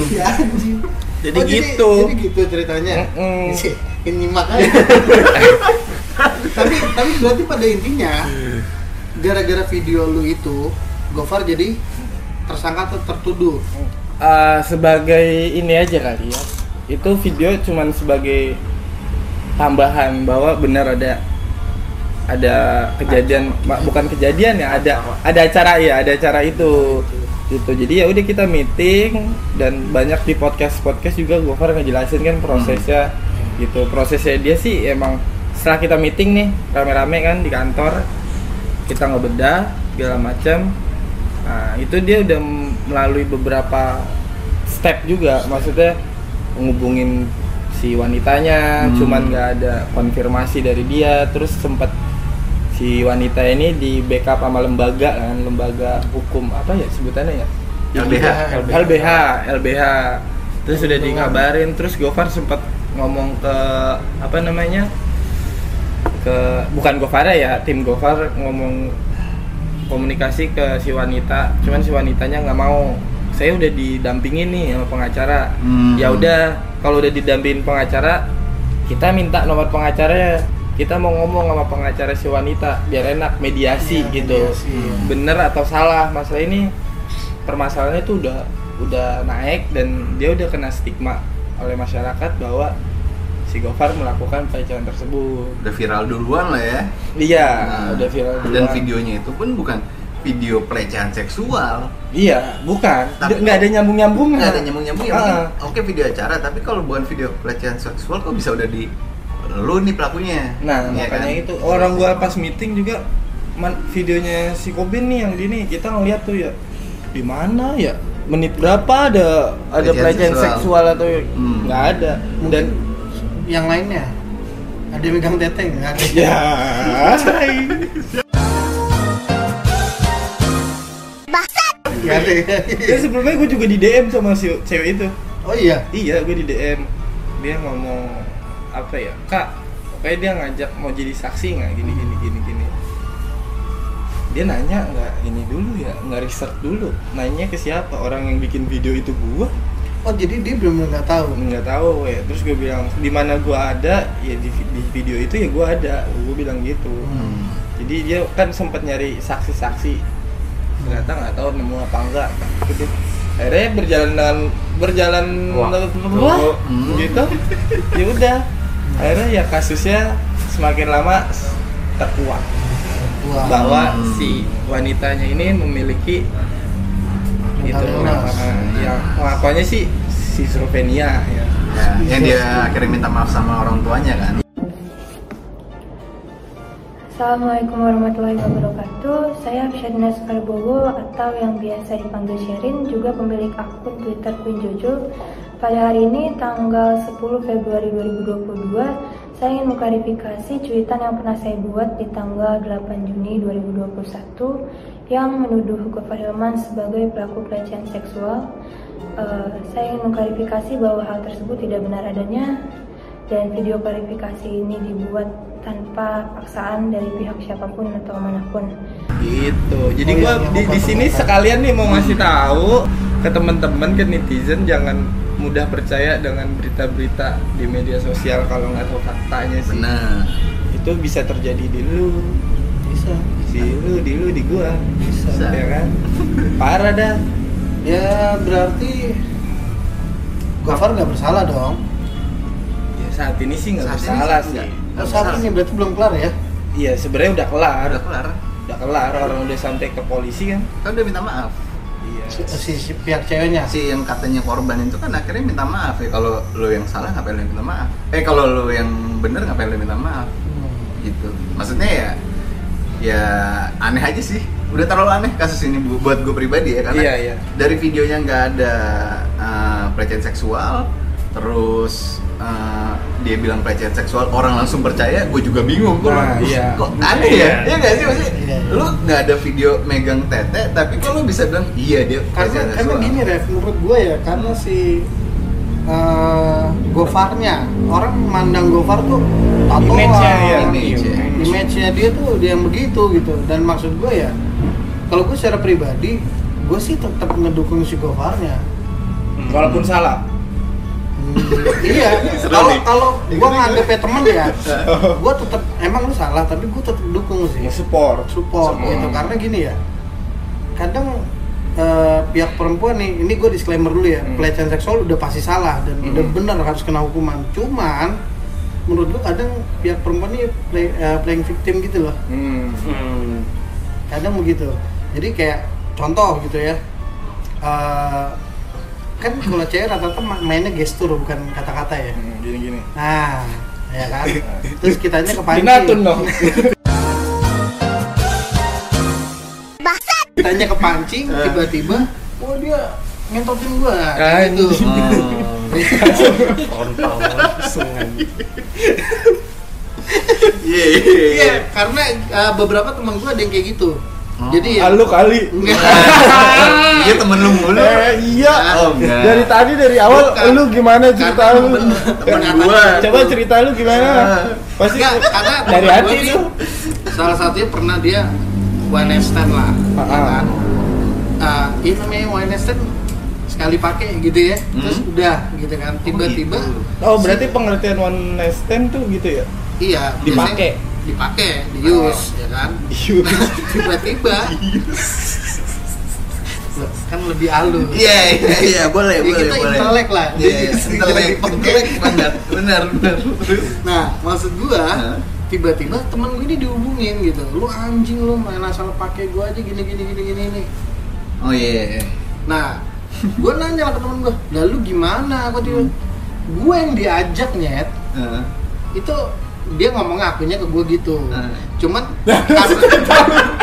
Jadi Oh, gitu. Jadi gitu ceritanya. Mm-mm. Sih, Ini makanya. (laughs) tapi tapi berarti pada intinya gara-gara video lu itu Gofar jadi tersangka atau tertuduh. Eh, sebagai ini aja kali ya. Itu video cuman sebagai tambahan bahwa benar ada ada kejadian bukan kejadian ya ada ada acara ya ada acara itu gitu. Jadi ya udah kita meeting dan banyak di podcast podcast juga Gofar ngejelasin kan prosesnya gitu. Prosesnya dia sih emang setelah kita meeting nih rame-rame kan di kantor kita ngebedah segala macam nah itu dia udah melalui beberapa step juga. Maksudnya ngubungin si wanitanya Hmm. cuman nggak ada konfirmasi dari dia. Terus sempat si wanita ini di backup sama lembaga kan lembaga hukum apa ya sebutannya ya? LBH. LBH LBH terus sudah dikabarin terus Gofar sempat ngomong ke apa namanya ke bukan Gofar ya tim Gofar ngomong komunikasi ke si wanita cuman si wanitanya nggak mau. Saya udah didampingin nih sama pengacara. Hmm. ya udah kalau udah didampingin pengacara kita minta nomor pengacaranya kita mau ngomong sama pengacara si wanita biar enak mediasi Iya, gitu mediasi, iya. bener atau salah masalah ini permasalahannya tuh udah udah naik dan dia udah kena stigma oleh masyarakat bahwa si Gofar melakukan pelecehan tersebut Udah viral duluan lah ya. iya Nah, udah viral Dan duluan. videonya itu pun bukan video pelecehan seksual. iya bukan Tapi- nggak ada nyambung nyambungnya Nggak ada nyambung-nyambung ya. Ah. mungkin Oke video acara, tapi kalau bukan video pelecehan seksual kok bisa udah di lu nih pelakunya. Nah, Iya makanya kan? itu. Orang gua pas meeting juga man, videonya si Kobin nih yang gini kita ngeliat tuh ya di mana ya? Menit berapa ada ada Pelecehan seksual. seksual, atau Hmm. nggak ada. Dan yang lainnya? Ada yang megang teteng nggak? Ada. Ya. Nggak ada ya sebelumnya gue juga di DM sama si cewek itu. Oh iya? Iya gue di DM dia ngomong apa ya kak pokoknya dia ngajak mau jadi saksi nggak? Gini gini gini gini. Dia nanya nggak ini dulu ya nggak riset dulu. Nanya ke siapa? Orang yang bikin video itu gua. Oh jadi dia belum nggak tahu? Nggak tahu ya. Terus gue bilang di mana gua ada? Ya di, di video itu ya gua ada. Gue bilang gitu. Hmm. jadi dia kan sempat nyari saksi-saksi. Ternyata nggak tahu nemu apa enggak gitu akhirnya berjalan dengan berjalan Wah. wah Hmm. gitu ya udah akhirnya ya kasusnya semakin lama terkuat Wah. bahwa Hmm. si wanitanya ini memiliki itu yang pengakuannya sih schizophrenia ya Ya, yang dia akhirnya minta maaf sama orang tuanya kan. Assalamualaikum warahmatullahi wabarakatuh. Saya Syadnas Karbogo atau yang biasa dipanggil Sherin, juga pemilik akun Twitter Queen Jojo. Pada hari ini tanggal 10 Februari 2022, saya ingin mengklarifikasi cuitan yang pernah saya buat di tanggal 8 Juni 2021 yang menuduh Gofar Hilman sebagai pelaku pelecehan seksual. Eh, saya ingin mengklarifikasi bahwa hal tersebut tidak benar adanya dan video klarifikasi ini dibuat tanpa paksaan dari pihak siapa pun atau mana pun. gitu. Jadi Oh, gua iya, di, iya, di apa- sini sekalian nih mau ngasih tahu ke teman-teman ke netizen jangan mudah percaya dengan berita-berita di media sosial kalau nggak tahu faktanya sih. Benar. itu bisa terjadi di lu. Bisa. Di lu di lu di gua. Bisa. Bisa. ya kan? (laughs) Parah dah. Ya berarti Gofar nggak bersalah dong? Ya saat ini sih nggak bersalah sih Oh, saat ini berarti belum kelar ya iya sebenarnya udah kelar Udah kelar. udah kelar orang udah sampai ke polisi kan Kan udah minta maaf. iya si, si, si pihak ceweknya Si yang katanya korban itu kan akhirnya minta maaf ya. Kalau lo yang salah ngapain lo yang minta maaf? Eh kalau lo yang bener ngapain lo minta maaf? Hmm. Gitu. Maksudnya ya ya aneh aja sih. Udah terlalu aneh kasus ini bu- buat gue pribadi ya karena Iya, iya. dari videonya nggak ada uh, pelecehan seksual, terus uh, dia bilang pelecehan seksual, orang langsung percaya, gue juga bingung. Gue Nah, iya. kok aneh ya? Iya. Iya nggak sih maksudnya? Iya. Lu nggak ada video megang tete, tapi kok lu bisa bilang iya dia karena pelecehan karena seksual. gini Rev menurut gue ya karena si eh, Gofarnya orang mandang Gofar tuh tatoan Image-nya, ya. Image-nya. image-nya dia tuh dia yang begitu gitu dan maksud gue ya kalau gue secara pribadi gue sih tetap ngedukung si Gofarnya walaupun salah Hmm, iya kalau nih. kalau gue nganggepnya temen ya (laughs) gue tetap emang lu salah tapi gue tetap dukung sih support support Support. gitu karena gini ya kadang eh, pihak perempuan nih ini gue disclaimer dulu ya Hmm. pelecehan seksual udah pasti salah dan Hmm. udah benar harus kena hukuman cuman menurut gue kadang pihak perempuan ini play, eh, playing victim gitu loh hmm. Hmm. kadang begitu jadi kayak contoh gitu ya Eh, kan kalau cewek rata-rata ma- mainnya gestur bukan kata-kata ya? Hmm, gini-gini. Nah ya kan? (laughs) Terus kitanya kepancing Dinatun dong. (laughs) Kitanya kepancing tiba-tiba oh dia ngentotin gua. Anjing. gitu. (laughs) Frontal langsung aja. Iya, iya, iya karena uh, beberapa teman gua ada yang kayak gitu. Jadi Ah, lu kali. Iya temen lu mulu. Eh, iya. Oh, enggak. Dari tadi dari awal Bukan. lu gimana cerita Karena lu? Temen bener gua. Coba cerita lu gimana? Pasti Enggak, karena dari hati itu. nih, salah satunya pernah dia one night stand lah Ah, ya ah. kan Ah, ini namanya one night stand sekali pakai gitu ya terus Hmm. udah gitu kan tiba-tiba gitu. Oh, berarti pengertian one night stand tuh gitu ya? iya Dipakai. Dipakai dius ya kan (laughs) tiba-tiba kan lebih halus Iya, iya, iya, boleh, Ya, boleh, kita boleh. intelek lah. Iya, iya, intelek, (laughs) intelek, benar, benar, benar. Nah, maksud gua Hah? tiba-tiba temen gue ini dihubungin gitu. Lu anjing lu main asal pakai gua aja gini gini gini gini nih. Oh iya, iya. Nah, gua nanya lah ke temen gua, "Lalu gimana?" Aku tiba gue yang diajak nyet Heeh. itu dia ngomong akunya ke gue gitu. (laughs) Hah. Cuman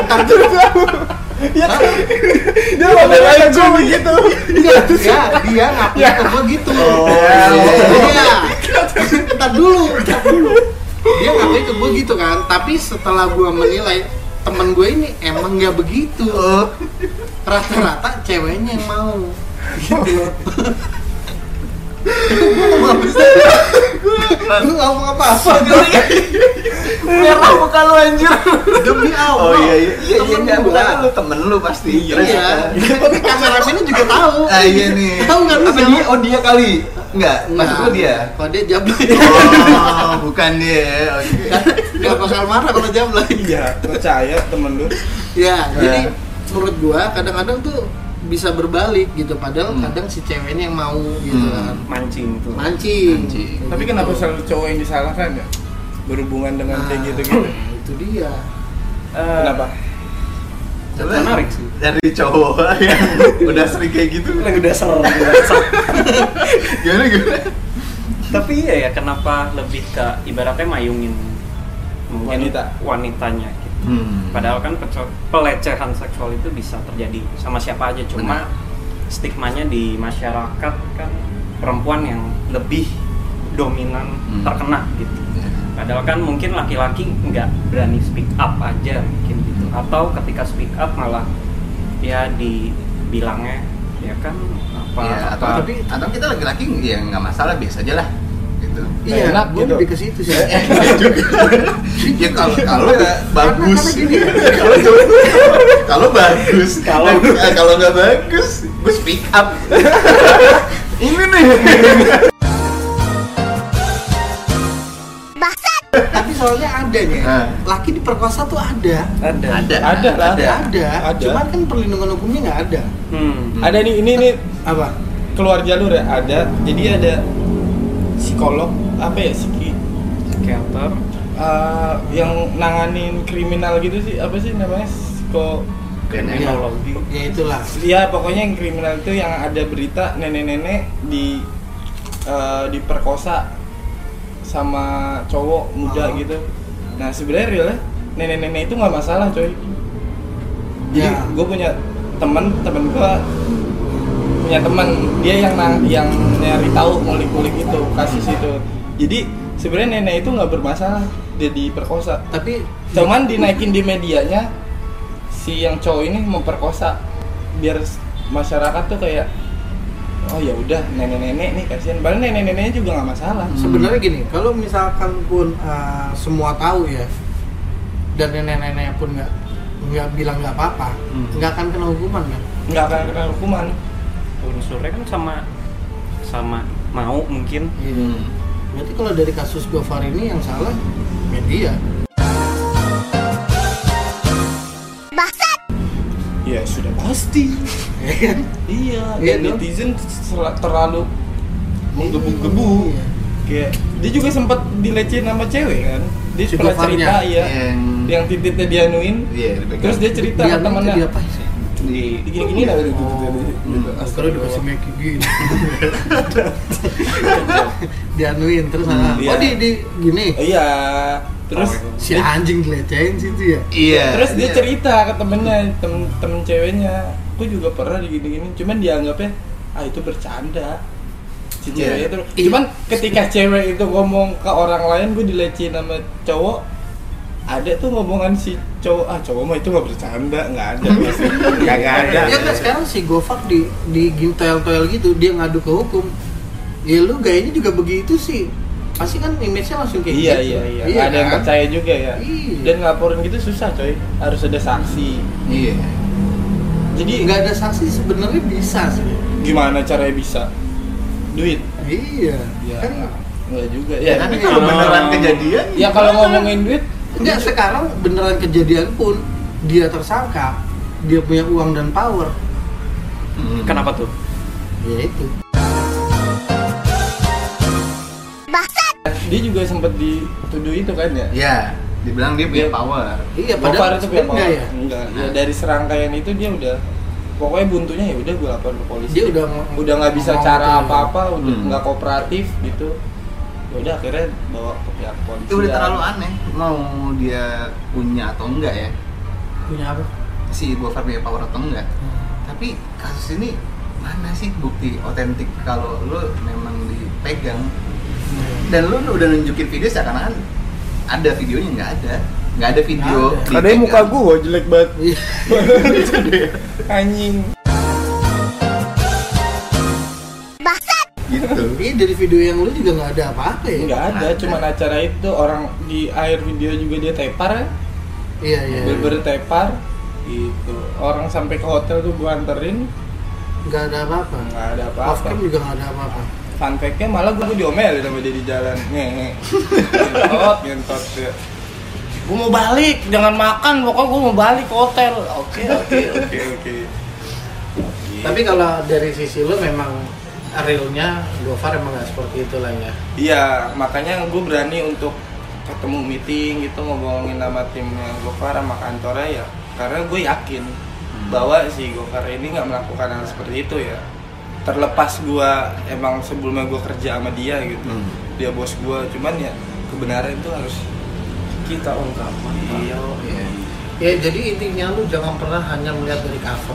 ntar dulu. Ya Hah? Dia ngomong aja gua begitu. Enggak, dia dia ngakunya ke gue gitu. Oh, Iya. Ntar (laughs) dulu, ntar dulu. Dia ngakuin ke gue gitu kan, tapi setelah gue menilai temen gue ini emang nggak begitu. Oh. Rata-rata ceweknya yang mau. (laughs) Gitu. Gue ngomong apa-apa Merah muka lu anjir. Demi Allah. Oh iya iya. Iya iya gua. bukan lu temen lu pasti. Iya, tapi kameramennya juga tahu. Ah iya nih. Tahu nggak lu Apa dia? Oh dia kali. Enggak, maksud Nah, lu dia. Kalau dia jablay. Oh, bukan dia. Oke. (laughs) Gak bakal marah kalau jablay. Iya, percaya temen lu. Ya, Nah. jadi menurut gua kadang-kadang tuh bisa berbalik gitu padahal Hmm. kadang si ceweknya yang mau gitu Hmm. kan mancing tuh mancing, Mancing. Kayak Tapi gitu. kenapa selalu cowok yang disalahkan ya? Berhubungan dengan Nah, kayak gitu-gitu. (clears throat) itu dia Eh, Kenapa? Coba Menarik sih. Dari cowok (laughs) yang udah sering kayak gitu. Yang udah sering (laughs) Gimana gimana? tapi iya ya kenapa lebih ke ibaratnya mayungin mungkin Wanita. wanitanya gitu Hmm. padahal kan pelecehan seksual itu bisa terjadi sama siapa aja. Cuma stigmanya di masyarakat kan perempuan yang lebih dominan Hmm. terkena gitu. Ya. padahal kan mungkin laki-laki nggak berani speak up aja mungkin gitu. Atau ketika speak up malah ya dibilangnya ya kan apa Ya, atau, apa tapi atau kita laki-laki ya nggak masalah biasa aja lah gitu. iya enak gua gitu. lebih ke situ sih (laughs) ya kalau kalau ya bagus. (laughs) kalau kalau bagus. Kalau- Eh, kalau nggak bagus, gue speak up. (laughs) Ini nih. tapi soalnya ada nih Nah. laki diperkosa tuh ada ada Ada. Ada lah. Ada. ada, Ada. cuman kan perlindungan hukumnya nggak ada hmm. Ada nih ini nih apa keluar jalur ya ada. Jadi ada psikolog apa ya psiki? Psikiater. Eh, yang nanganin kriminal gitu sih apa sih namanya psiko kriminologi. Ya itulah. Ya pokoknya yang kriminal itu yang ada berita nenek-nenek di eh, diperkosa sama cowok muda Oh. gitu. Nah sebenarnya realnya nenek-nenek itu nggak masalah coy. Jadi Ya. gue punya temen temen gue punya temen dia yang nang- yang nyari tahu ngulik-ngulik itu kasus itu. Jadi sebenarnya nenek itu nggak bermasalah dia diperkosa. Tapi cuman dinaikin di medianya si yang cowok ini memperkosa biar masyarakat tuh kayak oh ya udah nenek-nenek nih kasihan. Padahal nenek-neneknya juga nggak masalah. Sebenarnya gini kalau misalkan pun uh, semua tahu ya dan nenek-nenek pun nggak nggak bilang nggak apa-apa Hmm. nggak akan kena hukuman kan? Nggak akan kena hukuman unsurnya kan sama sama mau mungkin. Hmm. berarti kalau dari kasus Gofar ini yang salah media. Ya sudah pasti. Ya kan iya Iya dan netizen terlalu menggebu-gebu. Iya. kayak dia juga sempat dilecehin sama cewek kan? Dia Si pernah cerita ya Yang yang titiknya dianuin. Iya, dipegang. terus dia cerita dia ke temennya dia apa sih di gini-gini lah gitu, Oh, kalau dikasih make gini (laughs) dianuin terus Hmm, apa? iya. oh di, di gini iya terus si anjing dilecehin situ ya Iya. terus dia iya. cerita ke temennya temen temen ceweknya aku juga pernah digini-gini cuman dianggapnya ah itu bercanda si Iya. cewek itu cuman ketika cewek itu ngomong ke orang lain gue dilecehin sama cowok ada tuh ngomongan si cowok ah cowok mah itu nggak bercanda nggak ada (laughs) nggak ada Ya kan sekarang si Gofar di di toel gitu dia ngadu ke hukum. Ya lu gayanya juga begitu sih. Pasti kan image-nya langsung kayak iya gitu. iya iya nggak ada yang kan? percaya juga ya Iya. dan ngaporin gitu susah coy harus ada saksi Iya. jadi nggak ada saksi sebenarnya bisa sih. gimana caranya bisa duit Iya. ya Kan nggak juga Ya, ya tapi kalau beneran kejadian ya kalau ngomongin duit enggak sekarang beneran kejadian pun dia tersangka, dia punya uang dan power. Hmm. Kenapa tuh? Ya itu. dia juga sempat dituduh itu kan ya Ya, dibilang dia punya Dia- power. Iya, padahal itu punya enggak power. ya. Enggak. Ya, dari serangkaian itu dia udah pokoknya buntunya ya udah gue lapor ke polisi. Dia udah udah nggak bisa cara tuh. apa-apa, udah Hmm. nggak kooperatif gitu. Ya udah akhirnya bawa ke pihak polisi. Itu udah terlalu aneh. Mau dia punya atau enggak ya? Punya apa? Si Gofar punya power atau enggak? Tapi kasus ini mana sih bukti otentik kalau lu memang dipegang dan lu udah nunjukin video seakan-akan ada videonya nggak ada nggak ada video Nggak Ada yang muka gua jelek banget. (laughs) (laughs) Iya. Anjing. Gitu Iya dari video yang lu juga nggak ada apa-apa ya. Enggak ada, Ada. cuman acara itu orang di akhir video juga dia tepar kan. Iya iya. Bener-bener tepar gitu. Orang sampai ke hotel tuh gua anterin Nggak ada apa-apa. nggak ada Off apa-apa. cam juga nggak ada apa-apa. fun fact-nya malah gue diomelin sama dia di jalan ngehe (laughs) ngentot ngentot ya gue mau balik jangan makan pokoknya gue mau balik ke hotel oke oke oke oke Tapi kalau dari sisi lu memang realnya Gofar emang nggak seperti itu lah ya. iya makanya gue berani untuk ketemu meeting gitu ngomongin sama timnya Gofar sama kantornya ya karena gue yakin bahwa si Gofar ini nggak melakukan hal seperti itu ya terlepas gue emang sebelumnya gue kerja sama dia gitu Hmm. dia bos gue cuman ya kebenaran itu harus Kita ungkap. iya Iya. Ya jadi intinya lu jangan pernah hanya melihat dari cover.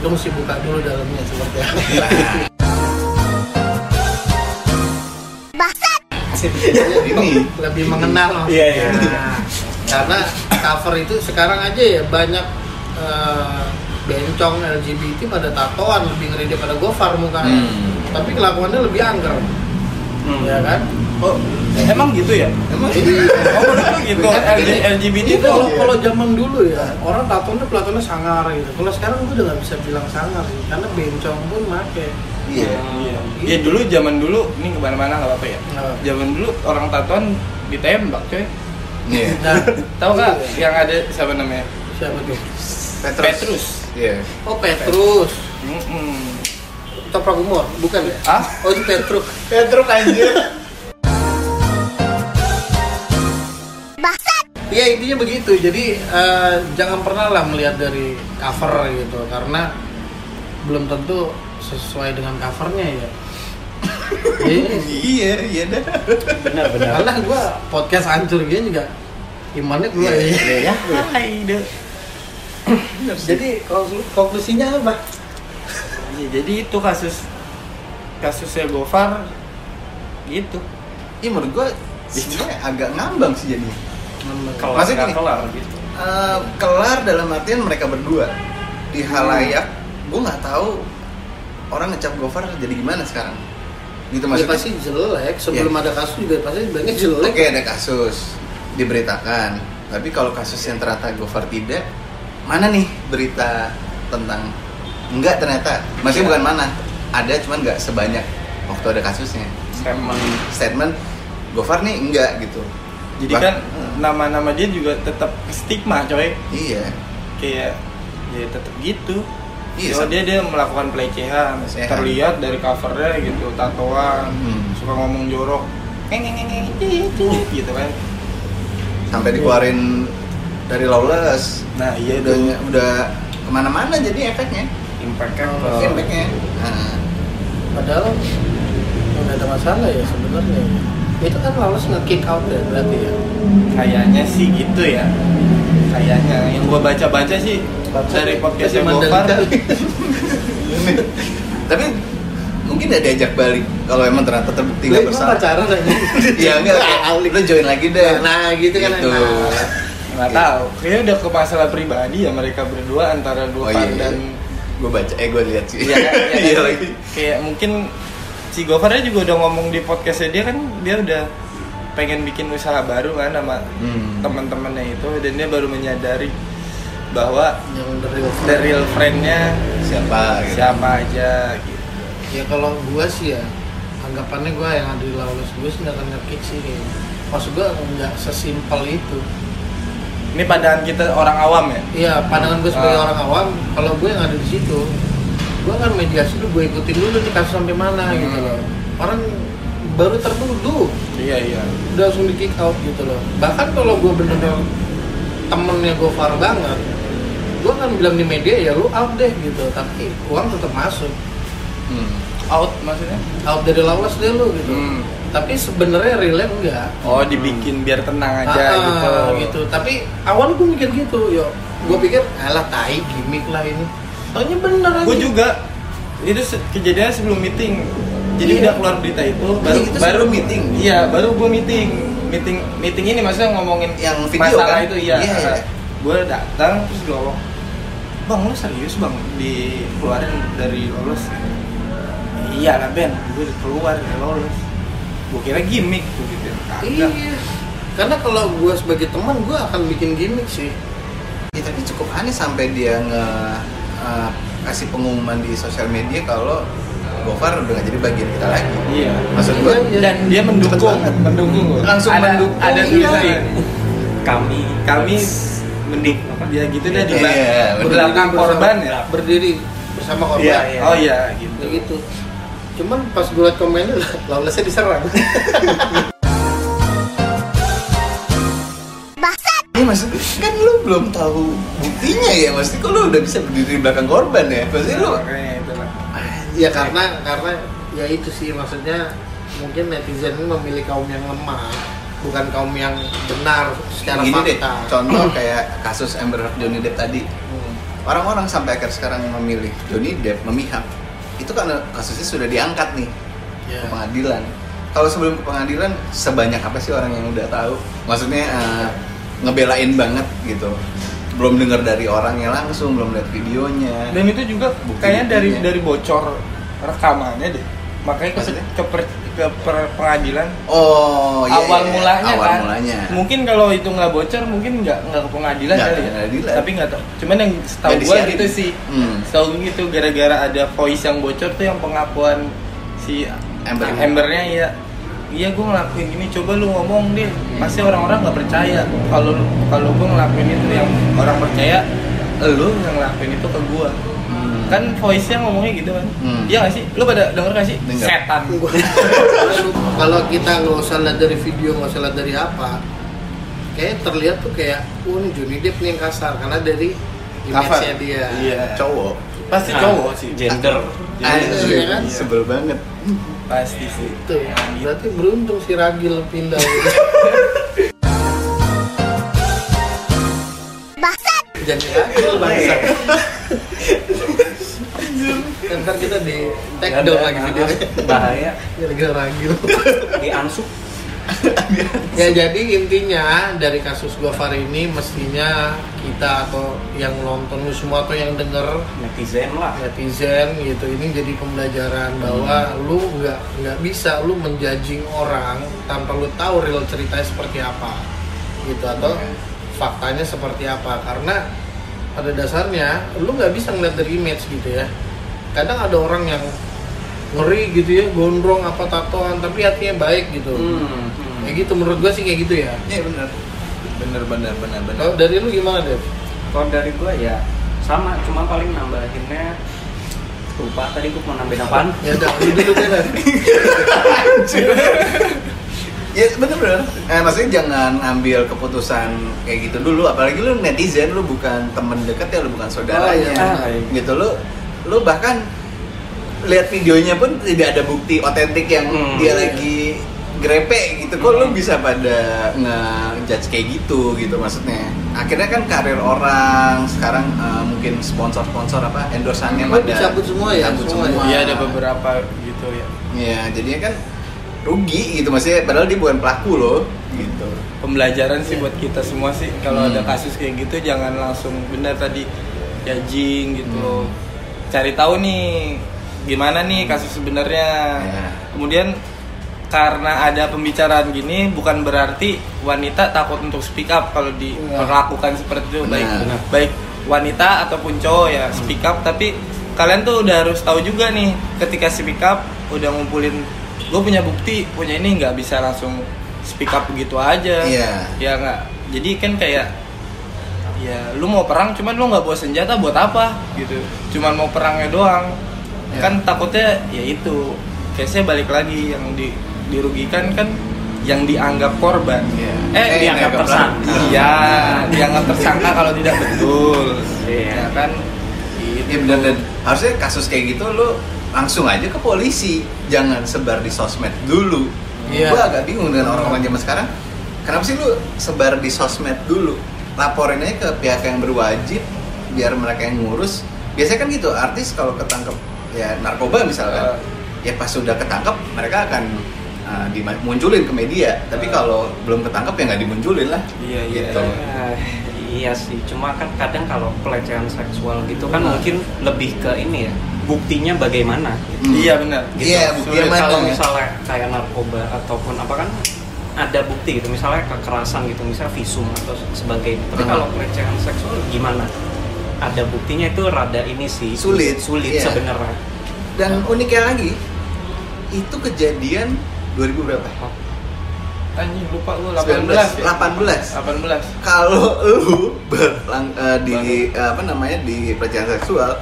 Lu mesti buka dulu dalamnya seperti apa. (laughs) (laughs) ini Lebih mengenal maksudnya. Iya, iya. Karena cover itu sekarang aja ya banyak eh, bencong LGBT pada tatoan lebih ngeri daripada Gofar mukanya. Hmm. Tapi kelakuannya lebih angker. Hmm. Ya kan? Oh, emang gitu ya? Emang ini Oh, gitu. LGBT itu kalau kalau zaman dulu ya orang tatonya pelatonnya sangar gitu. Kalau sekarang gue udah nggak bisa bilang sangar sih, karena bencong pun make. Iya Iya. Ya dulu zaman dulu ini ke mana-mana nggak apa-apa ya. Nggak. Zaman dulu orang tatoan ditembak coy. iya (laughs) Nah, Tahu nggak iya. yang ada siapa namanya? siapa tuh? Petrus Petrus. iya Oh Petrus. Mm-mm. Toprak umur, bukan ya? Ah? Oh itu Petruk. (laughs) Petrus anjir Iya intinya begitu. Jadi eh, jangan pernah lah melihat dari cover gitu, karena belum tentu sesuai dengan covernya ya. Iya. iya iya dah Benar benar. Karena gua podcast hancur gini juga imannya keluar ya. ya. Jadi konklu- konklusinya apa? Ya, jadi itu kasus kasusnya Gofar gitu. iya menurut gua sebenarnya agak ngambang sih jadi Kelar Maksudnya gini. kelar gitu. Eh, kelar dalam artian mereka berdua di halayak gue nggak tahu orang ngecap Gofar jadi gimana sekarang gitu Ya maksudnya pasti jelek. Sebelum ada kasus juga pasti bilangnya jelek. oke ada kasus diberitakan tapi kalau kasus yang ternyata Gofar tidak mana nih berita tentang enggak ternyata maksudnya bukan mana ada cuman nggak sebanyak waktu ada kasusnya Statement. statement Gofar nih enggak gitu Jadi Bah- kan nama-nama dia juga tetap stigma coy. iya Kayak ya tetap gitu. Iya, dia dia melakukan pelecehan, Pelecehan. terlihat dari covernya gitu, tatoan, Hmm. suka ngomong jorok, (laughs) gitu kan. sampai dikeluarin dari lawless Nah iya udah itu. udah ke mana-mana jadi efeknya Impactnya Oh. efeknya nah, Padahal nggak ada masalah ya sebenarnya. Itu kan lolos nge-kick out ya berarti ya. Kayaknya sih gitu ya. Kayaknya yang gua baca-baca sih dari nih, podcastnya kasih Gofar. (laughs) Tapi mungkin ada diajak balik kalau emang ternyata terbukti nggak bersalah pacaran aja. (laughs) Iya enggak, kayak, lu join lagi deh. Nah, gitu kan Gitu. enak. nggak tahu kayaknya udah ke masalah pribadi ya mereka berdua antara Oh Gofar iya, dan gue baca, eh gue lihat sih. Iya, kan? (laughs) Iya, Iya lagi. kayak mungkin si Gofarnya juga udah ngomong di podcastnya dia kan dia udah pengen bikin usaha baru kan sama Hmm. teman-temannya itu dan dia baru menyadari bahwa Yang the real the real friend-nya Siapa? Gitu. siapa aja gitu. ya kalau gua sih ya anggapannya gua yang ada di lawless gue sih nggak ngekick sih kayaknya maksud gua nggak sesimpel itu Ini pandangan kita orang awam ya. iya pandangan gue sebagai Ah. orang awam kalau gue yang ada di situ gue kan mediasi dulu gue ikutin dulu nih kasus sampai mana Hmm. gitu loh orang baru tertuduh Iya iya. udah langsung di kick out gitu loh bahkan kalau gue bener-bener temennya gue far banget gue kan bilang di media ya lu out deh gitu tapi uang tetap masuk Hmm. Out maksudnya? out dari lawas deh lu gitu Hmm. tapi sebenarnya relate enggak Oh dibikin biar tenang aja Ah, gitu. gitu tapi awal gue mikir gitu yo gue pikir alah tai gimmick lah ini Taunya bener Gue juga itu se- kejadian sebelum meeting. Jadi Iya. udah keluar berita itu baru itu baru meeting? Iya, baru gue meeting. Meeting meeting ini maksudnya ngomongin Yang video masalah kan? itu iya. Iya, iya. Gue datang terus gue ngomong, "Bang, lu serius, Bang, dikeluarin dari lolos?" Iya lah Ben, gue udah keluar dari lolos. Gue kira gimmick gue gitu. Iya karena kalau gue sebagai teman gue akan bikin gimmick sih Ya, tapi cukup aneh sampai dia nge uh, kasih pengumuman di sosial media kalau Gofar udah gak jadi bagian kita lagi. Iya. Maksud Iya, gue iya. Dan dia mendukung, mendukung. Langsung ada, mendukung, Ada iya. tulisan. Kami Mendik ya gitu deh di Iya, belakang. belakang korban ya. berdiri bersama korban. Iya, iya. Oh iya gitu. Kayak gitu. Cuman pas gue liat komennya (laughs) lawlessnya diserang. (laughs) Iya maksud kan lu belum tahu buktinya ya Maksudnya kok lu udah bisa berdiri di belakang korban ya? Pasti lu lah. ya karena karena ya itu sih maksudnya mungkin netizen ini memilih kaum yang lemah bukan kaum yang benar secara Gini deh, fakta contoh kayak kasus Amber Heard Johnny Depp tadi Hmm. Orang-orang sampai akhir sekarang memilih Johnny Depp memihak Itu karena kasusnya sudah diangkat nih Ya. ke pengadilan Kalau sebelum ke pengadilan, sebanyak apa sih orang yang udah tahu? Maksudnya eh, ngebelain banget gitu belum dengar dari orangnya langsung, belum lihat videonya. Dan itu juga Bukti kayaknya dari dari bocor rekamannya deh. Makanya ke, Maksudnya? ke, per- ke per- pengadilan Oh, iya, awal iya, mulanya awal kan. mulanya. Mungkin kalau itu nggak bocor mungkin nggak nggak ke pengadilan Nggak kali ya. pengadilan. Tapi nggak tahu. Cuman yang setahu disiarin. gitu sih. Hmm. Setahu gue gitu gara-gara ada voice yang bocor tuh yang pengakuan si Amber. Ambernya ya iya gue ngelakuin ini coba lu ngomong deh pasti orang-orang nggak percaya kalau kalau gue ngelakuin itu yang orang percaya lu yang ngelakuin itu ke gue. Kan voice nya ngomongnya gitu kan Hmm. iya gak sih lu pada denger gak sih Denger. setan (laughs) kalau kita nggak usah lihat dari video nggak usah lihat dari apa kayak terlihat tuh kayak oh ini Johnny Depp nih yang kasar karena dari image-nya dia iya Cowok. pasti Nah, cowok sih gender Anjir, Iya kan? sebel banget. pasti sih Tuh, berarti beruntung si Ragil pindah gitu. Jadi Ragil bangsa. (laughs) Ntar kita di take down lagi videonya. bahaya. Gara-gara Ragil. (laughs) di ansuk ya jadi intinya dari kasus Gofar ini mestinya kita atau yang nonton semua atau yang denger netizen lah. netizen gitu ini jadi pembelajaran bahwa lu nggak nggak bisa lu menjudging orang tanpa lu tahu real ceritanya seperti apa gitu atau faktanya seperti apa. Karena pada dasarnya lu nggak bisa ngeliat dari image gitu ya kadang ada orang yang ngeri gitu ya gondrong apa tatoan tapi hatinya baik gitu Hmm, hmm. kayak gitu menurut gua sih kayak gitu ya Iya benar. bener bener bener bener kalau dari lu gimana Dev? kalau dari gua ya sama cuma paling nambahinnya lupa tadi gua mau nambahin apaan ya udah lu dulu deh. (laughs) Ya bener-bener. Eh, maksudnya jangan ambil keputusan kayak gitu dulu. Apalagi lu netizen, lu bukan temen deket ya, lu bukan saudaranya. Oh, iya. Gitu lu, lu bahkan lihat videonya pun tidak ada bukti otentik yang Hmm. dia lagi grepe gitu. Kok lu bisa pada nge-judge kayak gitu gitu maksudnya? akhirnya kan karir orang sekarang eh, mungkin sponsor-sponsor apa endorsannya Oh, dicabut semua ya? dicabut Semua semua. ya? Iya ada beberapa gitu ya. Iya, jadinya kan rugi gitu maksudnya padahal dia bukan pelaku loh gitu. Pembelajaran sih buat kita semua sih kalau Hmm. ada kasus kayak gitu jangan langsung benar tadi judging gitu Hmm. loh. Cari tahu nih gimana nih kasus sebenarnya. Ya. Kemudian karena ada pembicaraan gini bukan berarti wanita takut untuk speak up kalau diperlakukan seperti itu baik Benar. baik wanita ataupun cowok ya speak up tapi kalian tuh udah harus tahu juga nih ketika speak up udah ngumpulin gue punya bukti punya ini nggak bisa langsung speak up begitu aja Iya. ya nggak jadi kan kayak ya lu mau perang cuman lu nggak bawa senjata buat apa gitu cuman mau perangnya doang Ya. kan takutnya ya itu case balik lagi yang di, dirugikan kan yang dianggap korban Iya. eh, Eh, dianggap tersangka iya dianggap tersangka kalau tidak betul Iya. ya kan gitu. Iya benar dan harusnya kasus kayak gitu lu langsung aja ke polisi, jangan sebar di sosmed dulu. Iya. Gua agak bingung dengan orang-orang zaman sekarang. Kenapa sih lu sebar di sosmed dulu? Laporin aja ke pihak yang berwajib biar mereka yang ngurus. Biasanya kan gitu, artis kalau ketangkep ya narkoba misalkan, ya pas sudah ketangkep mereka akan uh, dimunculin ke media. Tapi kalau belum ketangkep ya nggak dimunculin lah. Iya, iya. Gitu. Eh, iya sih, cuma kan kadang kalau pelecehan seksual gitu kan Hmm. mungkin lebih ke ini ya, buktinya bagaimana gitu. Hmm. iya benar Gitu. Iya, buktinya kalau ya? misalnya kayak narkoba ataupun apa kan ada bukti gitu, misalnya kekerasan gitu, misalnya visum atau sebagainya. Tapi Hmm. kalau pelecehan seksual gimana? Ada buktinya itu rada ini sih Sulit, sulit iya. sebenarnya. Dan uniknya lagi, itu kejadian 2000 berapa? anjing lupa lu 19, 18 ya? 18. 18 Kalau lu berlang, eh, di eh, apa namanya di pelecehan seksual,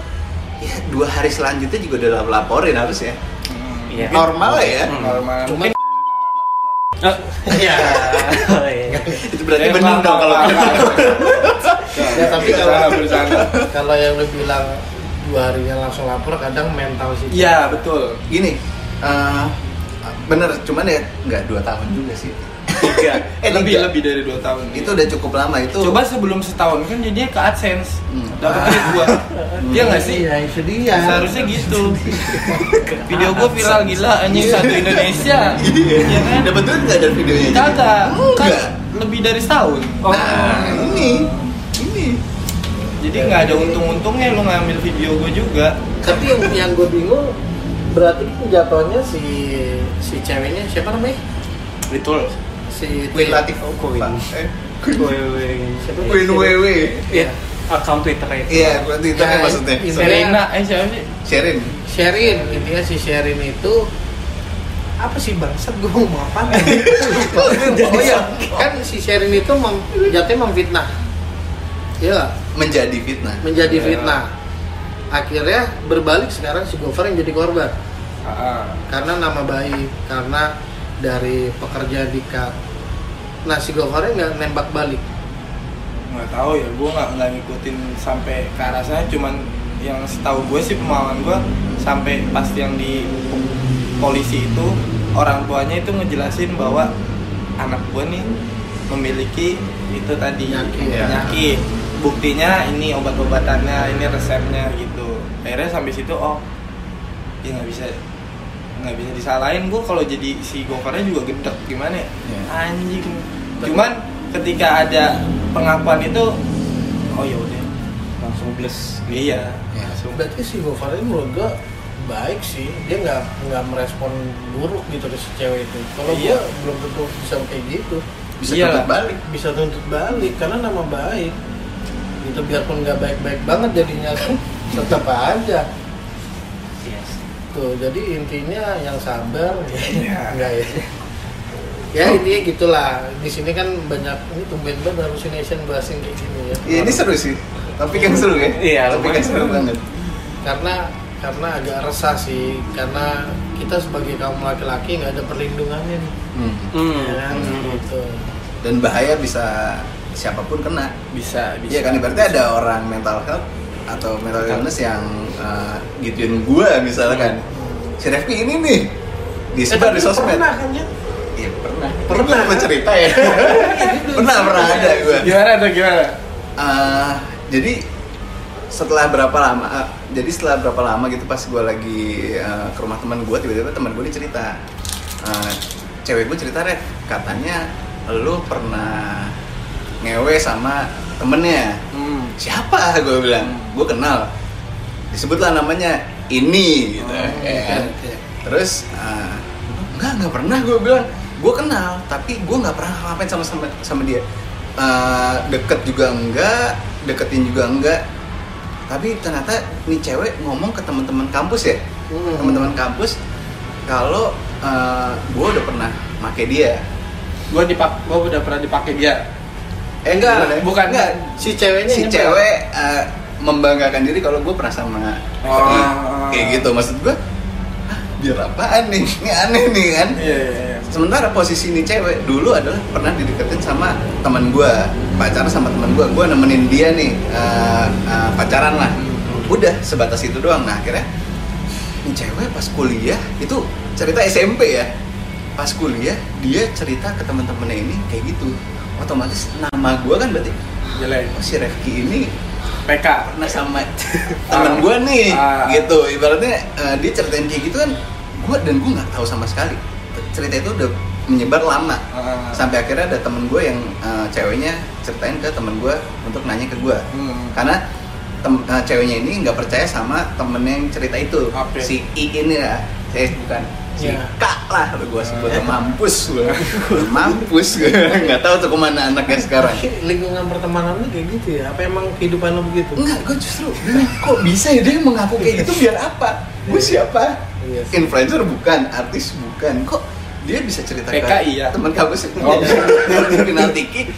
ya dua hari selanjutnya juga udah laporin harus ya. Iya. Normal lah ya. Hmm. normal Cuman (laughs) Iya. Oh, iya. Itu berarti Eh, benar dong kalau gitu. (laughs) ya tapi Bercanda, kalau kalau yang lu bilang dua harinya langsung lapor kadang mental sih. iya betul Gini, eh, bener cuman ya nggak dua tahun juga sih. Tiga. Eh, lebih tiga. lebih dari dua tahun Itu udah cukup lama itu. coba sebelum setahun kan jadinya ke AdSense Hmm. dapat duit gua dia nggak sih Iya, itu dia. seharusnya gitu (laughs) video gua viral gila anjing satu Indonesia Iya. Iya kan Dapat duit nggak dari videonya? jadi? kagak kan Enggak. lebih dari setahun Nah, ini ini jadi nggak ada untung-untungnya lu ngambil video gua juga Tapi yang yang gue bingung berarti jatuhnya si si ceweknya siapa namanya? betul Si Queen Latif. Oh, Queen. Eh, Queen. Siapa? Queen WW. Iya, akun Twitter itu. Iya, berarti itu kan Nah, maksudnya. ini- Serena. Eh siapa sih? Sherin. Sherin. Intinya si Sherin itu apa sih bangsat gue mau apa? (laughs) Oh iya. (laughs) Kan si Sherin itu mem, jatuhnya memfitnah. Iya menjadi fitnah. menjadi Iya. fitnah. Akhirnya berbalik sekarang si Gofar yang jadi korban. Ah, karena nama baik karena dari pekerjaan di cut nah si Gofarnya nggak nembak balik? Nggak tahu ya gue nggak nggak ngikutin sampai ke arah sana. Cuman yang setahu gue sih pemahaman gue sampai pas yang di polisi itu orang tuanya itu ngejelasin bahwa anak gue nih memiliki itu tadi Penyakit. penyakit. Buktinya ini obat-obatannya ini resepnya gitu. Akhirnya sampai situ oh ya nggak bisa nggak bisa disalahin gue kalau jadi si Gofarnya juga gedek gimana ya Iya. anjing cuman ketika ada pengakuan itu oh ya udah Langsung bless. iya Iya. langsung berarti si Gofar ini menurut gue baik sih dia nggak nggak merespon buruk gitu ke si cewek itu kalau Iya. gue belum tentu bisa kayak gitu Bisa Iya. tuntut balik. bisa tuntut balik karena nama baik itu biarpun nggak baik-baik banget jadinya tetap aja Tuh jadi intinya yang sabar ya Iya. (laughs) enggak ya ya intinya gitulah di sini kan banyak ini tumben banget hallucination bahas yang kayak gini ya Iya, ini seru sih. Topik yang seru ya. Iya, yang lumayan. seru banget. karena karena agak resah sih karena kita sebagai kaum laki-laki nggak ada perlindungannya nih Hmm. Hmm. ya kan hmm. gitu Dan bahaya bisa siapa pun kena. bisa bisa Iya kan ibaratnya ada orang mental health atau mental illness yang uh, gituin gua misalkan. Si Refki ini nih disebar Eh, di tapi sosmed. pernah kan ya Iya pernah. Pernah, Pernah kan? cerita ya. (laughs) pernah pernah ada gua. gimana tuh gimana Eh, jadi setelah berapa lama eh, jadi setelah berapa lama gitu pas gue lagi eh, ke rumah teman gue tiba-tiba teman gue ini cerita eh, cewek gue cerita Rev katanya lu pernah ngewe sama temennya. Hmm. siapa? Gue bilang. Gue kenal. Disebutlah namanya ini gitu. Oh, ya kan? terus eh, enggak nggak pernah gue bilang. Gue kenal tapi gue nggak pernah ngapain sama sama, sama dia. Eh, deket juga enggak deketin juga enggak. Tapi ternyata nih cewek ngomong ke teman-teman kampus ya? Hmm. teman-teman kampus kalau gue udah pernah make dia. Gua dipak, gua udah pernah dipakai dia. Eh enggak Bukan. enggak Si ceweknya si cewek eh, membanggakan diri kalau gue pernah sama Oh. Kayak gitu. Maksud gue biar apaan nih? Ini aneh nih kan? Iya, iya, iya. sementara posisi ini cewek dulu adalah pernah dideketin sama teman gue pacaran sama teman gue gue nemenin dia nih eh, eh, pacaran lah. Udah sebatas itu doang. Nah akhirnya ini cewek pas kuliah itu cerita SMP ya. Pas kuliah dia cerita ke teman-temannya ini kayak gitu otomatis nama gue kan berarti Jelek. oh si Refki ini PK. pernah sama (laughs) teman gue nih Ah. gitu ibaratnya eh, dia ceritain kayak gitu kan gue dan gue nggak tahu sama sekali cerita itu udah menyebar lama Ah. sampai akhirnya ada temen gue yang eh, ceweknya ceritain ke temen gue untuk nanya ke gue Hmm. karena tem- eh, ceweknya ini nggak percaya sama temen yang cerita itu Oke. si I ini lah saya bukan si Iya. Kak lah gue sebut mampus gue (laughs) mampus gue nggak tahu tuh ke mana anaknya sekarang lingkungan pertemanan lu kayak gitu ya? Apa emang kehidupan lu begitu? Enggak, gue justru kok bisa ya dia mengaku kayak gitu biar apa? Gue siapa? Iya sih. Influencer bukan, artis bukan. Kok dia bisa cerita ke PKI ya? teman kampus Oh. yang kenal Tiki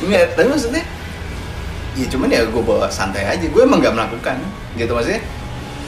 Enggak, tapi maksudnya ya cuman ya gue bawa santai aja gue emang nggak melakukan gitu maksudnya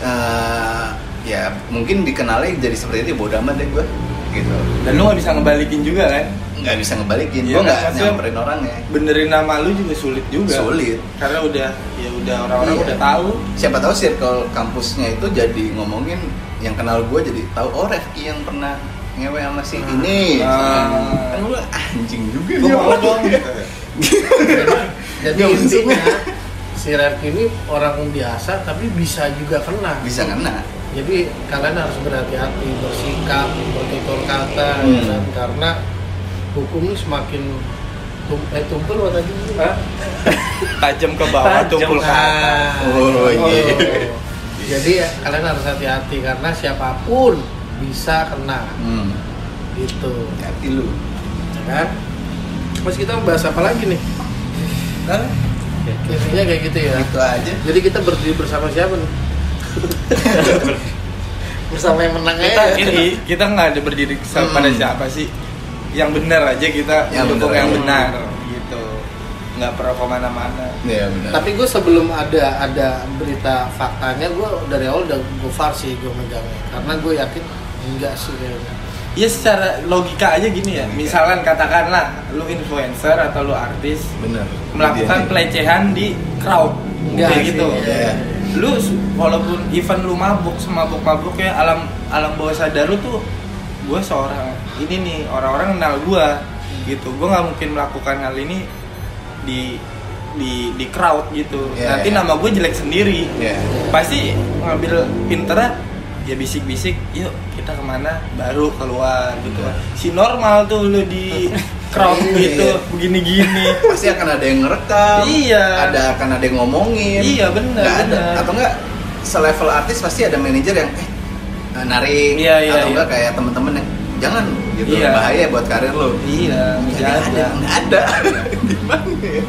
eh, ya mungkin dikenalnya jadi seperti itu ya bodo amat deh gue gitu Dan lu gak bisa ngebalikin juga kan? nggak bisa ngebalikin Iya, gue nggak nyamperin orangnya Benerin nama lu juga sulit juga. sulit Karena udah ya udah orang-orang Iya. udah tahu. siapa tahu circle kampusnya itu jadi ngomongin yang kenal gue jadi tahu oh Refki yang pernah ngewe sama si ini Ah. kan gue anjing juga dia mau dong. (laughs) Jadi intinya maksudnya. si Refki ini orang biasa tapi bisa juga kena. bisa kena Jadi kalian harus berhati-hati bersikap, bertutur kata, Hmm. ya kan? karena hukum ini semakin tum eh tumpul apa tadi? Hah? (laughs) Tajam ke bawah, Tajam. tumpul ke atas. Nah, Oh, iya. Jadi ya, kalian harus hati-hati karena siapa pun bisa kena hmm. gitu, hati lu ya kan? Mas kita bahas apa lagi nih? Kan? Kayaknya kayak gitu ya. itu aja Jadi kita berdiri bersama siapa nih? (laughs) bersama yang menang Kita aja. ini kita nggak ada berdiri sama Hmm. pada siapa sih. Yang benar aja kita Yang mendukung benar yang benar gitu. Nggak pernah ke mana-mana. ya benar Tapi gue sebelum ada ada berita faktanya, gue dari awal udah gue far sih gue megangnya, karena gue yakin enggak sih kayaknya. Ya secara logika aja gini ya. Misalkan katakanlah lu influencer atau lu artis benar melakukan Dia- pelecehan di crowd Enggak kayak sih, gitu. ya. Lu s- walaupun event lu mabuk semabuk-mabuk ya alam alam bawah sadar lu tuh gue seorang ini nih orang-orang kenal gue gitu gue nggak mungkin melakukan hal ini di di di crowd gitu Ya, nanti ya. nama gue jelek sendiri ya pasti ngambil pinternya ya bisik-bisik yuk kita ke mana? Baru keluar gitu kan. Si normal tuh lu di (laughs) crowd Iya. gitu begini-gini. Pasti akan ada yang ngerekam Iya. ada akan ada yang ngomongin. Iya, benar, Nggak ada. benar. atau enggak selevel artis pasti ada manajer yang eh eh, narik Iya, iya, atau iya. enggak kayak temen-temen yang jangan gitu. Iya. bahaya buat karir lo iya Nggak ada nggak ada. (laughs) Gimana ya?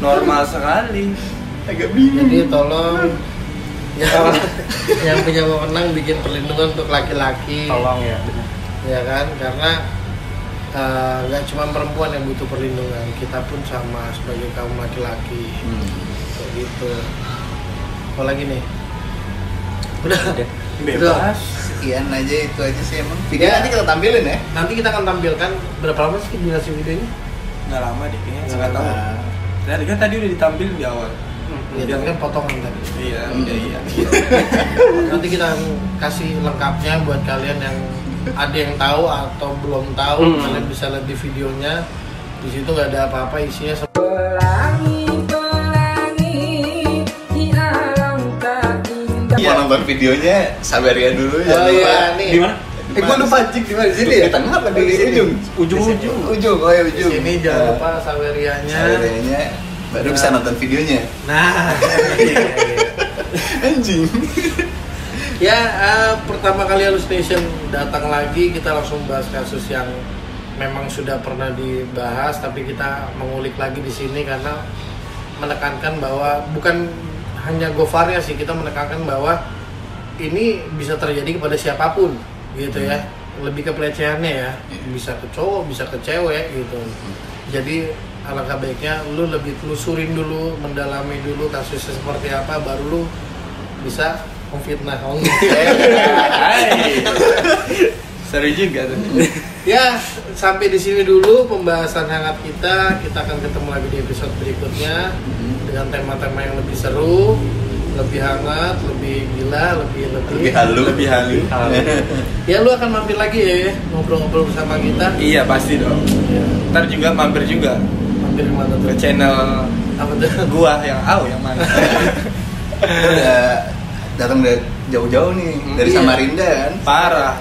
Normal sekali. Agak bingung. Jadi tolong yang, yang punya wewenang bikin perlindungan untuk laki-laki, tolong ya benar ya kan? Karena eh, nggak cuma perempuan yang butuh perlindungan, kita pun sama sebagai kaum laki-laki, Hmm. kayak gitu. Apa lagi nih? Udah. Udah. bebas sekian aja itu aja sih emang video Ya. nanti kita tampilin ya Nanti kita akan tampilkan berapa lama sih durasi videonya? nggak lama deh kayaknya Nggak tahu Nah, tadi kan tadi udah ditampilin di awal Ya, dan kan potongan tadi. iya Hmm. udah iya (laughs) Nanti kita kasih lengkapnya buat kalian yang ada yang tahu atau belum tahu, Hmm. kalian bisa lihat di videonya. di situ nggak ada apa-apa isinya sem- Mau nonton videonya Sabaria dulu ya. Oh iya, nih. Di mana? Eh, gua lupa cik di mana di sini ya? Di tengah apa di Di sini. ujung? Ujung-ujung. Ujung, oh ya Di ujung. sini jangan lupa Sawerianya. Sabarianya baru bisa nonton videonya. Nah, (laughs) Anjing. ya eh, pertama kali Hallucination datang lagi kita langsung bahas kasus yang memang sudah pernah dibahas tapi kita mengulik lagi di sini karena menekankan bahwa bukan hanya Gofarnya sih kita menekankan bahwa ini bisa terjadi kepada siapa pun gitu ya. Lebih ke pelecehannya ya. Bisa ke cowok bisa ke cewek gitu. Jadi alangkah baiknya lu lebih telusurin dulu mendalami dulu kasusnya seperti apa baru lu bisa memfitnah oh, (laughs) Hai. Seru juga tuh. ya sampai di sini dulu pembahasan hangat kita kita akan ketemu lagi di episode berikutnya dengan tema-tema yang lebih seru lebih hangat lebih gila lebih lebih, Lebih halu. Lebih halu. (laughs) ya lu akan mampir lagi ya ngobrol-ngobrol bersama kita Iya pasti dong. Ya, Ntar juga mampir juga di mana ke tuh channel apa tuh (laughs) gua yang au yang mana. (laughs) Udah datang dari jauh-jauh nih dari Iya. Samarinda kan. Parah.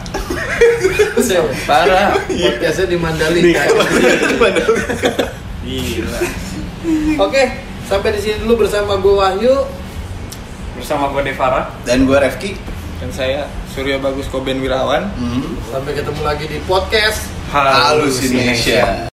Parah. podcastnya di Mandalika Gila. oke sampai di sini dulu bersama gue Wahyu Bersama gue Devara. Dan gue Refki. Dan saya Surya Bagus Koben Wirawan. Hmm. sampai ketemu lagi di podcast Halusination.